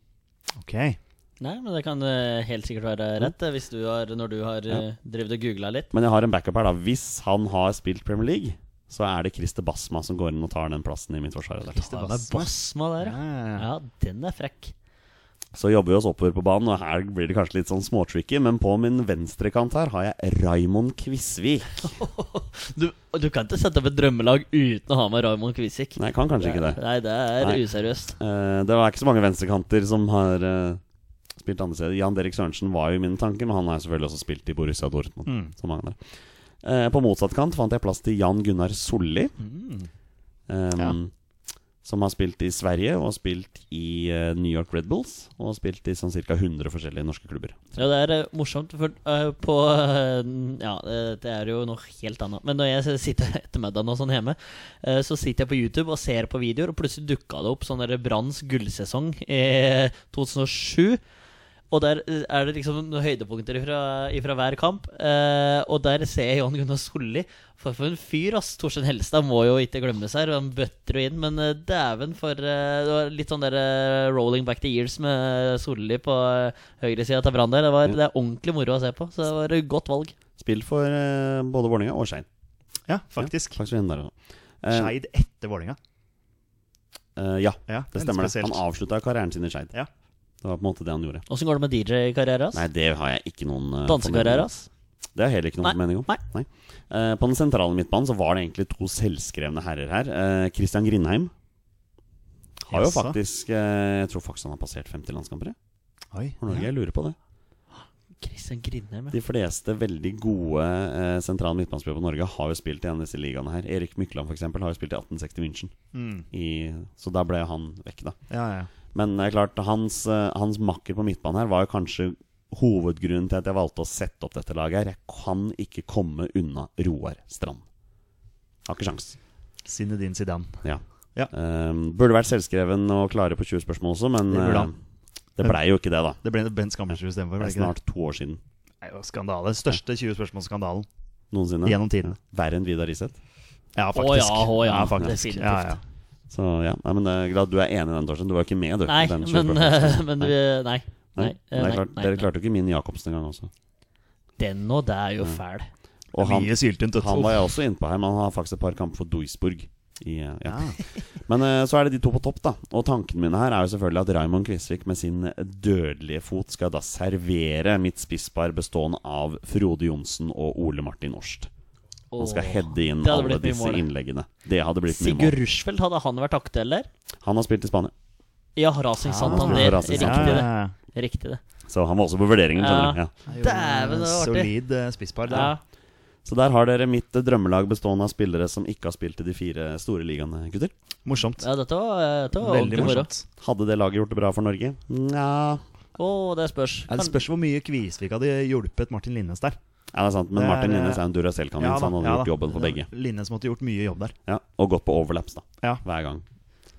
Okay. Nei, men det kan eh, helt sikkert være rett, eh, hvis du har, når du har ja. drevet og googla litt. Men jeg har en backup her, da. Hvis han har spilt Premier League, så er det Christer Basma som går inn og tar den plassen i midtforsvaret. der. Basma. er Basma der, ja. Ja. Den er frekk. Så jobber vi oss oppover på banen, og her blir det kanskje litt sånn småtricky, men på min venstrekant her har jeg Raymond Kvisvik. Du, du kan ikke sette opp et drømmelag uten å ha med Raymond Kvisvik. Nei, jeg kan kanskje ikke det. Nei, det er Nei. useriøst. Uh, det var ikke så mange venstrekanter som har uh, spilt andre steder. Jan Derek Sørensen var jo i mine tanker, men han har selvfølgelig også spilt i Borussia Dortmund. Mm. Som mange andre. Eh, på motsatt kant fant jeg plass til Jan Gunnar Solli. Mm. Um, Ja. Som har spilt i Sverige og spilt i eh, New York Red Bulls. Og spilt i sånn ca. 100 forskjellige norske klubber. Ja, det er eh, morsomt, for uh, på uh, Ja, det er jo noe helt annet. Men når jeg sitter etter middagen og sånn hjemme, uh, så sitter jeg på YouTube og ser på videoer, og plutselig dukka det opp sånn Branns gullsesong i 2007. Og der eh, er det liksom noen høydepunkter ifra, ifra hver kamp. Eh, og der ser jeg Jan Gunnar Solli. For, for en fyr, ass. Torstein Helstad må jo ikke glemmes her. Han bøtter jo inn, men eh, dæven for eh, Det var litt sånn der eh, rolling back the years med Solli på uh, høyresida til Brann der. Det, var, det er ordentlig moro å se på, så det var et godt valg. Spill for eh, både Vålerenga og Skein. Ja, faktisk. Ja, faktisk. Eh, Skeid etter Vålerenga. eh, ja, Ja, det stemmer. det. Han avslutta karrieren sin i Skeid. Ja. Det var på en måte det han gjorde. Åssen går det med DJ-karrieren hans? Nei, det har jeg ikke noen uh, Dansekarrieren hans? Det har jeg heller ikke noen Nei, formening om. nei. Eh, på den sentrale midtbanen så var det egentlig to selvskrevne herrer her. Uh, Christian Grindheim har jo Jaså? faktisk eh, Jeg tror faktisk han har passert 50 landskamper. jeg. Oi, For Norge, ja. jeg lurer på det. Christian Grindheim, ja. De fleste veldig gode eh, sentrale midtbanespillere på Norge har jo spilt i en av disse ligaene her. Erik Mykland for eksempel, har jo spilt i 1860 München. Mm. I, så da ble han vekk, da. ja, ja. Men det er klart, hans, eh, hans makker på midtbanen her var jo kanskje hovedgrunnen til at jeg valgte å sette opp dette laget her. Jeg kan ikke komme unna Roar Strand. Har ikke sjans. Zinedine Zidane. Ja. Ja. Ehm, burde vært selvskreven og klare på 20 spørsmål også, men Det eh, det blei jo ikke det, da. Det ble Bent Skammersrud istedenfor. Det er det snart to år siden Nei, jo, skandale. Største 20 spørsmål-skandalen noensinne. gjennom tiden. Verre enn Vidar Riseth. Ja, Å faktisk. ja, å ja, faktisk. definitivt. Ja, ja. Så ja, nei, men er glad du er enig i den, Torstein. Du var jo ikke med, du. Nei, den men, spørsmål. men vi, nei. Nei, Nei, det er nei, klart, nei, Dere klarte jo ikke min Jacobsen engang også. Den og det er jo fæl. Og han, han var jeg også innpå her, men han har faktisk et par kamper for Duisburg. I, eh, ja. Ja. Men uh, så er det de to på topp, da. Og tankene mine her er jo selvfølgelig at Raymond Kvisvik med sin dødelige fot skal da servere mitt spisspar bestående av Frode Johnsen og Ole Martin Årst. Han skal heade inn alle disse mål, innleggene. Det hadde blitt mye Sigurd mål. Rushfeldt, hadde han vært aktuell der? Han har spilt i Spania, Ja, Racing Ja, Santander. Racing Riktig ja. det. Riktig det. så han var også på vurderingen. Ja. skjønner du. Ja. Dæven, det var artig. Solid eh, spisspar. Ja. Så der har dere mitt eh, drømmelag bestående av spillere som ikke har spilt i de fire store ligaene, gutter. Morsomt. ja, dette var, dette var Veldig morsomt. Hadde det laget gjort det bra for Norge? Nja Å, det spørs. Kan... det spørs hvor mye Kvisvik hadde hjulpet Martin Linnes der. Ja, det er sant, men Martin Linnes er en Duracell-kanin, Ja så han hadde ja gjort da. jobben for begge. Linnes måtte gjort mye jobb der. Ja, Og gått på overlaps, da. Ja. Hver gang.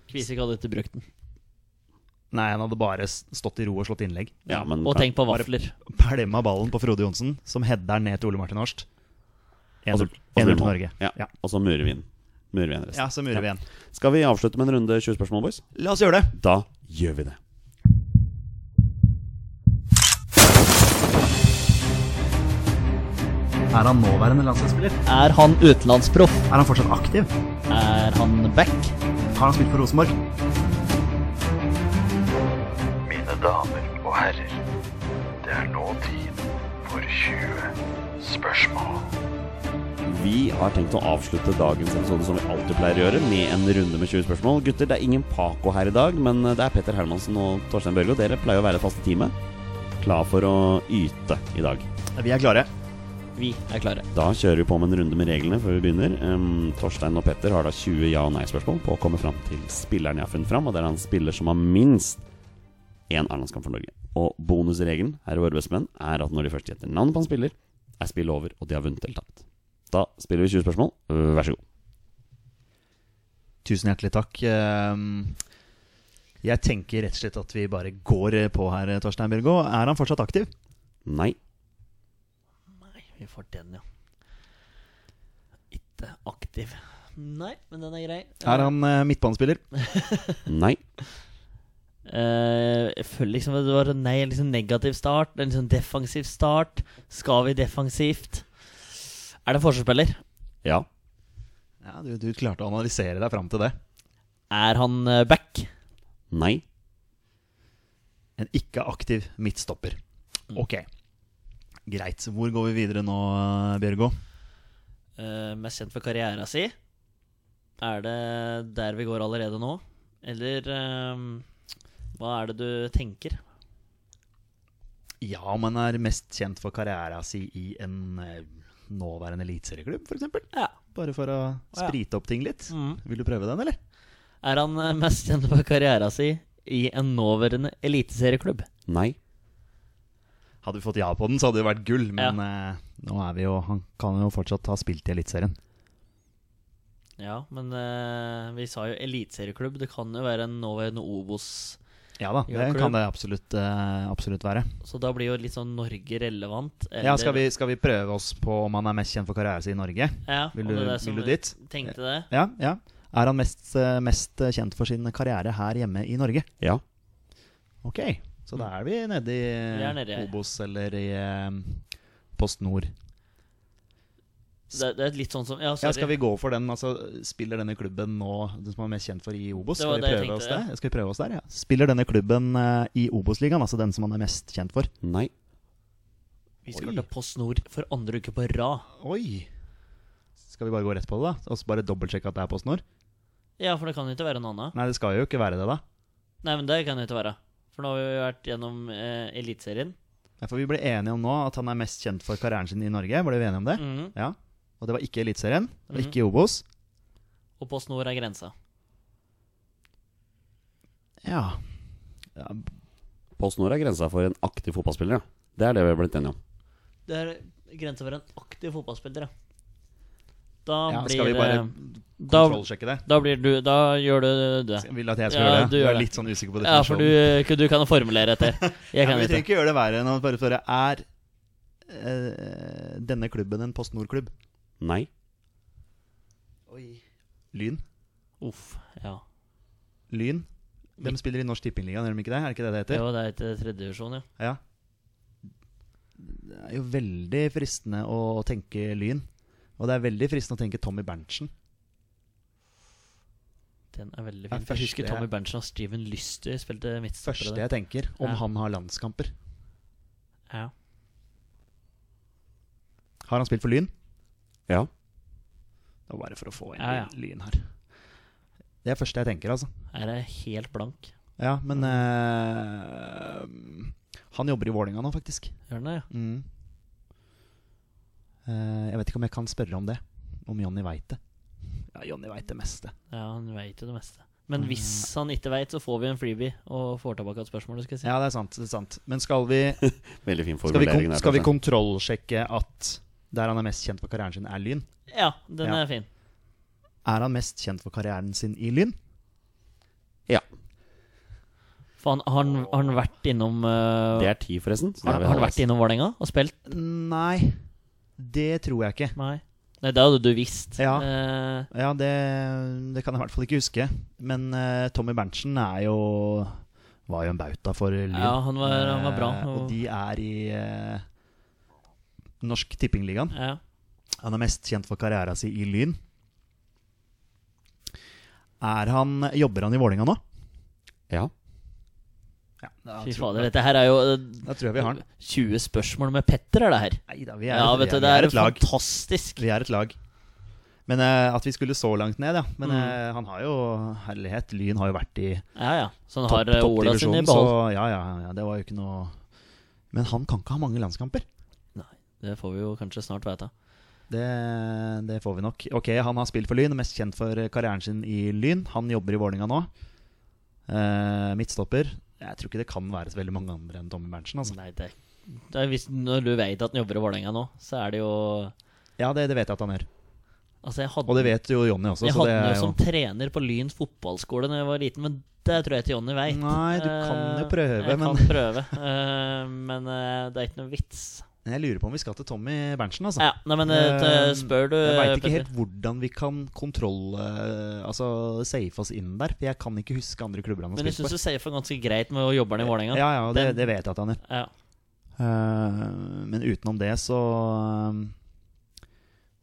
Kvisik hadde ikke brukt den. Nei, han hadde bare stått i ro og slått innlegg. Ja, men Og tenk på vafler. Pælma ballen på Frode Johnsen, som header ned til Ole Martin Horst. Og så- 1-0 og så 1-0 til. Norge. Ja. Ja. Og så murer vi inn. Murer vi inn resten. ja, så murer vi igjen. Skal vi avslutte med en runde 20 spørsmål, boys? La oss gjøre det. Da gjør vi det. Er han nåværende landslagsspiller? Er han utenlandsproff? Er han fortsatt aktiv? Er han back? Har han spilt for Rosenborg? Mine damer og herrer, det er nå tid for 20 spørsmål. Vi har tenkt å avslutte dagens episode som vi alltid pleier å gjøre, med en runde med 20 spørsmål. Gutter, det er ingen Paco her i dag, men det er Petter Hermansen og Torstein Børgo. Dere pleier å være faste teamet. Klar for å yte i dag. Vi er klare. Vi er klare. Da kjører vi på med en runde med reglene før vi begynner. Um, Torstein og Petter har da 20 ja- og nei-spørsmål på å komme fram til spilleren jeg har funnet fram, og det er han spiller som har minst én A-landskamp for Norge. Og bonusregelen her i Våre bestemenn er at når de først gjetter navnet på en spiller, er spillet over, og de har vunnet eller tapt. Da spiller vi 20 spørsmål. Vær så god. Tusen hjertelig takk. Ehm, Jeg tenker rett og slett at vi bare går på her, Torstein Bjørgo. Er han fortsatt aktiv? Nei. Nei, vi får den, ja. Ikke aktiv. Nei, men den er grei. Er han eh, midtbanespiller? Nei. Eh, jeg føler liksom at det var en liksom negativ start. En liksom defensiv start. Skal vi defensivt? Er det forsvarsspiller? Ja. Ja, du, du klarte å analysere deg fram til det. Er han eh, back? Nei. En ikke aktiv midtstopper. Ok. Greit. Hvor går vi videre nå, Bjørgo? Uh, mest kjent for karriera si? Er det der vi går allerede nå? Eller uh, hva er det du tenker? Ja, om han er mest kjent for karriera si i en eh, nåværende eliteserieklubb, f.eks.? Ja. Bare for å Ja. sprite opp ting litt. Mm. Vil du prøve den, eller? Er han mest kjent for karriera si i en nåværende eliteserieklubb? Nei. Hadde vi fått ja på den, så hadde det vært gull. Men eh, nå er vi jo Han kan jo fortsatt ha spilt i Eliteserien. Ja, men uh, vi sa jo eliteserieklubb. Det kan jo være en nåværende Obos. Ja da, det klubb. kan det absolutt, uh, absolutt være. Så da blir jo litt sånn Norge relevant. Ja, skal vi, skal vi prøve oss på om han er mest kjent for karrieren sin i Norge? Ja, Vil du, det er vil du dit? Tenkte det. Ja, ja. Er han mest, mest kjent for sin karriere her hjemme i Norge? Ja. Ok, så da er vi nede i. Obos eller i eh, Post Nord. det. Det er litt sånn som Ja, Ja, skal vi gå for den? Altså, spiller denne klubben nå Den som er mest kjent for i Obos? Skal vi prøve oss der? Skal vi prøve oss der, ja. Spiller denne klubben uh, i Obos-ligaen, altså den som han er mest kjent for? Nei. Vi skal Oi. til Post Nord for andre uke på rad. Oi! Skal vi bare gå rett på det, da? Og så bare dobbeltsjekke at det er Post Nord? Ja, for det kan jo ikke være noe annet. Nei, det skal jo ikke være det, da. Nei, men det kan jo ikke være. For nå har vi vært gjennom eh, Eliteserien. Ja, for vi ble enige om nå at han er mest kjent for karrieren sin i Norge. Ble vi enige om det? Mhm. Ja. Og det var ikke Eliteserien. Det var Mhm. ikke i Obos. Og Post Nord er grensa. Ja. ja. Post Nord er grensa for en aktiv fotballspiller, ja. Det er det vi har blitt enige om. Det er grensa for en aktiv fotballspiller, ja. Da ja blir skal vi bare eh, kontrollsjekke det? da blir du Da gjør du det. Jeg Vil at jeg skal Ja, gjøre du det? gjør er det. litt sånn usikker på Ja, for du, du kan formulere etter. Jeg kan ja, vi trenger ikke. gjøre det verre enn å bare spørre Er uh, denne klubben en Post Nord-klubb? Nei. Oi. Lyn? Uff, ja. Lyn? De spiller i Norsk Tippingliga, gjør de ikke det? Er det ikke det det heter? Jo, det er til tredjedivisjon, ja. Ja. Det er jo veldig fristende å tenke Lyn. Og det er veldig fristende å tenke Tommy Berntsen. Den er veldig fin. Jeg husker Tommy Berntsen og Steven Lyster spilte midtstopper. Første jeg tenker, om Ja. han har landskamper. Ja. Har han spilt for Lyn? Ja. Det var bare for å få inn Ja, ja. Lyn her. Det er første jeg tenker, altså. Her er jeg helt blank. Ja, men eh, Han jobber i Vålinga nå, faktisk. Gjør han det, ja? Mm. Eh, jeg vet ikke om jeg kan spørre om det. Om Jonny veit det. Ja, Jonny veit det meste. Ja, han veit jo det meste. Men hvis han ikke veit, så får vi en freebie og får tilbake et spørsmål. Skal jeg si. Ja, det er sant. det er sant Men skal vi, Veldig fin skal vi, formulering kon skal vi kontrollsjekke at der han er mest kjent for karrieren sin, er Lyn? Ja, den Ja. er fin. Er han mest kjent for karrieren sin i Lyn? Ja. For han, har han, har han vært innom uh, Det er ti, forresten. har, har han vært innom Vålerenga og spilt? Nei, det tror jeg ikke. Nei. Nei, det hadde du visst. Ja. Eh, Ja, det, det kan jeg i hvert fall ikke huske. Men uh, Tommy Berntsen er jo var jo en bauta for Lyn. Ja, han var- han var bra, Eh, og- og de er i uh, Norsk Tippingligaen. ja. Han er mest kjent for karrieren sin i Lyn. Er han, jobber han i Vålinga nå? Ja. Ja, Fy fader, dette her er jo eh, da tror jeg vi har den. 20 spørsmål med Petter, er det her. Neida, vi er, Ja, vi vet du, det vi er er et lag. fantastisk. Vi er et lag. Men uh, at vi skulle så langt ned, ja. Men Mm. uh, han har jo Herlighet, Lyn har jo vært i Ja, ja. Så han topp, har eh, Ola sin i toppdivisjonen, så ja, ja, ja, det var jo ikke noe Men han kan ikke ha mange landskamper. Det får vi jo kanskje snart vite. Det, det får vi nok. Ok, Han har spilt for Lyn, mest kjent for karrieren sin i Lyn. Han jobber i Vålinga nå. Uh, midtstopper. Jeg tror ikke det kan være så veldig mange andre enn Tommy Berntsen. Altså. Nei, det, det hvis, Når du vet at han jobber i Vålerenga nå, så er det jo Ja, det, det vet jeg at han gjør. Altså, hadde, Og det vet jo Jonny også. jeg så hadde han jo som trener på Lyns fotballskole da jeg var liten, men det tror jeg ikke Jonny veit. Nei, du kan jo prøve, jeg men- kan prøve. Eh, men eh, det er ikke noe vits. Jeg lurer på om vi skal til Tommy Berntsen, altså. Ja, nei, men det Eh, spør du Jeg veit ikke helt hvordan vi kan kontrolle Altså safe oss inn der. For jeg kan ikke huske andre klubber han har Men jeg spilt syns du safer for ganske greit med å jobbe han i Vålerenga. Ja, ja, det, det vet jeg at han gjør. Ja. Uh, men utenom det så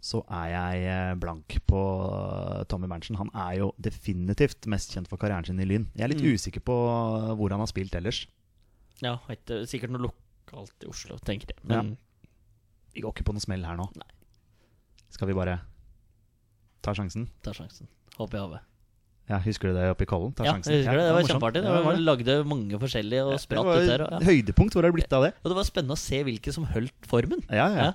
Så er jeg eh, blank på eh, Tommy Berntsen. Han er jo definitivt mest kjent for karrieren sin i Lyn. Jeg er litt Mm. usikker på hvor han har spilt ellers. ja ikke, sikkert noe lokalt i Oslo, tenker jeg. Men Vi går ikke på noen smell her nå. Nei. Skal vi bare ta sjansen? ta sjansen. Håper jeg har Ja, Husker du det oppe i Kollen? Ta Ja, sjansen. jeg husker det. Det var morsomt. kjempeartig. Ja, det var Vi lagde mange forskjellige og spratt ut der. Og, ja. Høydepunkt. Hvor har det blitt av det? og det var spennende å se hvilke som holdt formen. Ja, ja. Ja.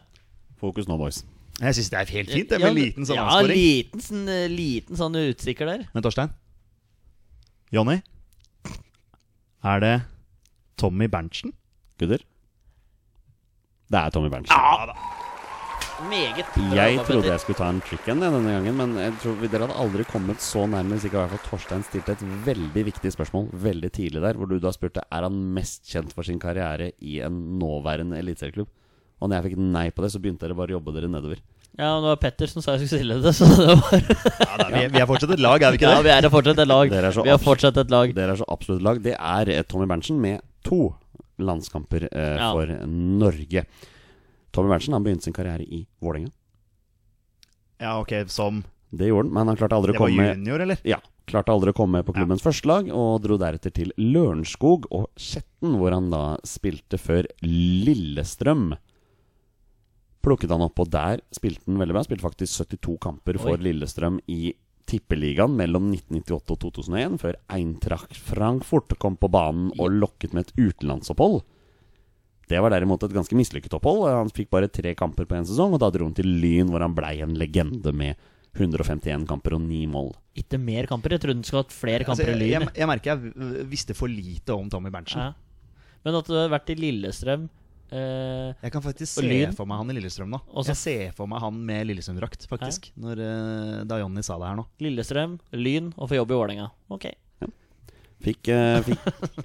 Fokus nå, boys. Jeg syns det er helt fint, det Ja, en liten sånn ja, liten, sånn, eh, liten sånn utstikker der. Men Torstein? Jonny? Er det Tommy Berntsen? Gutter? Det er Tommy Berntsen. Meget bra, Jeg trodde jeg skulle ta en trick en denne gangen, men jeg tror vi- dere hadde aldri kommet så nærme hvis ikke i hvert fall Torstein stilte et veldig viktig spørsmål veldig tidlig der, hvor du da spurte er han mest kjent for sin karriere i en nåværende eliteserieklubb. Og når jeg fikk nei på det, så begynte dere bare å jobbe dere nedover. Ja, det var Petter som sa jeg skulle stille det, så det var Vi, vi er fortsatt et lag, er vi ikke Ja, det? vi er fortsatt et lag. Dere er så Vi er abs- fortsatt et lag. Dere er så absolutt lag. Det er eh, Tommy Berntsen med to landskamper eh, Ja. for Norge. Tommy Berntsen han begynte sin karriere i Vålerenga. Ja, ok, som Det gjorde han, men han klarte aldri å komme Det var junior, eller? Ja, klarte aldri å komme på klubbens første lag, og dro deretter til Lørenskog og Skjetten, hvor han da spilte før Lillestrøm. Plukket han opp, og der spilte han veldig bra. Spilte faktisk 72 kamper for Oi. Lillestrøm i Tippeligaen mellom 1998 og 2001, før Eintracht Frankfurt kom på banen og lokket med et utenlandsopphold. Det var derimot et ganske mislykket opphold. Han fikk bare tre kamper på én sesong, og da dro han til Lyn, hvor han blei en legende med 151 kamper og 9 mål. Ikke mer kamper. Jeg trodde han skulle hatt flere Altså, kamper i Lyn. jeg, jeg merker jeg visste for lite om Tommy Berntsen. Ja. Men at du har vært i Lillestrøm eh, Jeg kan faktisk se lyd. for meg han i Lillestrøm nå. Også. Jeg ser for meg han med Lillestrøm-drakt, faktisk. Når, uh, da Jonny sa det her nå. Lillestrøm, Lyn og få jobb i Vålerenga. Ok. Fikk, uh, fikk,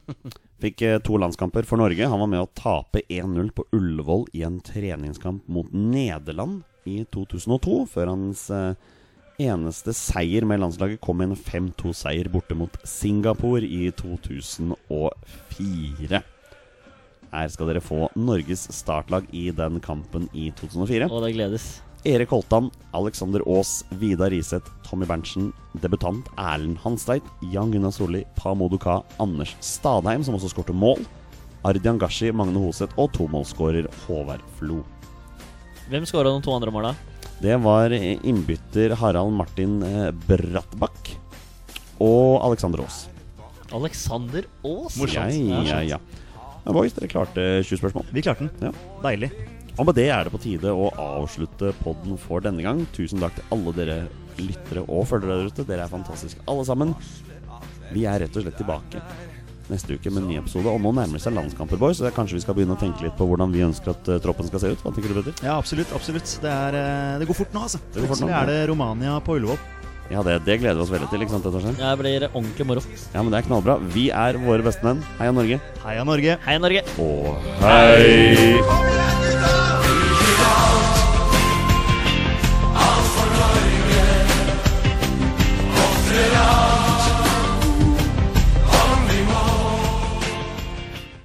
fikk to landskamper for Norge. Han var med å tape 1-0 på Ullevål i en treningskamp mot Nederland i 2002, før hans eneste seier med landslaget kom i en 5-2-seier borte mot Singapore i 2004. Her skal dere få Norges startlag i den kampen i 2004. Og det gledes. Erik Holtan, Alexander Aas, Vidar Riseth, Tommy Berntsen, debutant Erlend Hansteit, Jan Gunnar Solli, Pa Moduka, Anders Stadheim, som også skårte mål, Ardian Gashi, Magne Hoseth og tomålsskårer Håvard Flo. Hvem skåra de to andre måla? Det var innbytter Harald Martin eh, Brattbakk og Alexander Aas. Alexander Aas. Ja, ja, ja. Ja boys, dere klarte 20 spørsmål. Vi klarte den. Ja. Deilig. Og med det er det på tide å avslutte podden for denne gang. Tusen takk til alle dere lyttere og følgere der ute. Dere er fantastiske alle sammen. Vi er rett og slett tilbake neste uke med en ny episode. Og nå nærmer det seg landskamper, boys. Så kanskje vi skal begynne å tenke litt på hvordan vi ønsker at eh, troppen skal se ut. Hva tenker du, Petter? Ja, absolutt. absolutt Det, er, eh, det går fort nå, altså. Det går fort nå, Plutselig er det Romania på Ullevål. Ja, det, det gleder vi oss veldig til. ikke sant, Torstein? Det blir ordentlig moro. Ja, men det er knallbra. Vi er våre bestemenn. Heia Norge. Heia Norge! Hei, Norge! Og hei!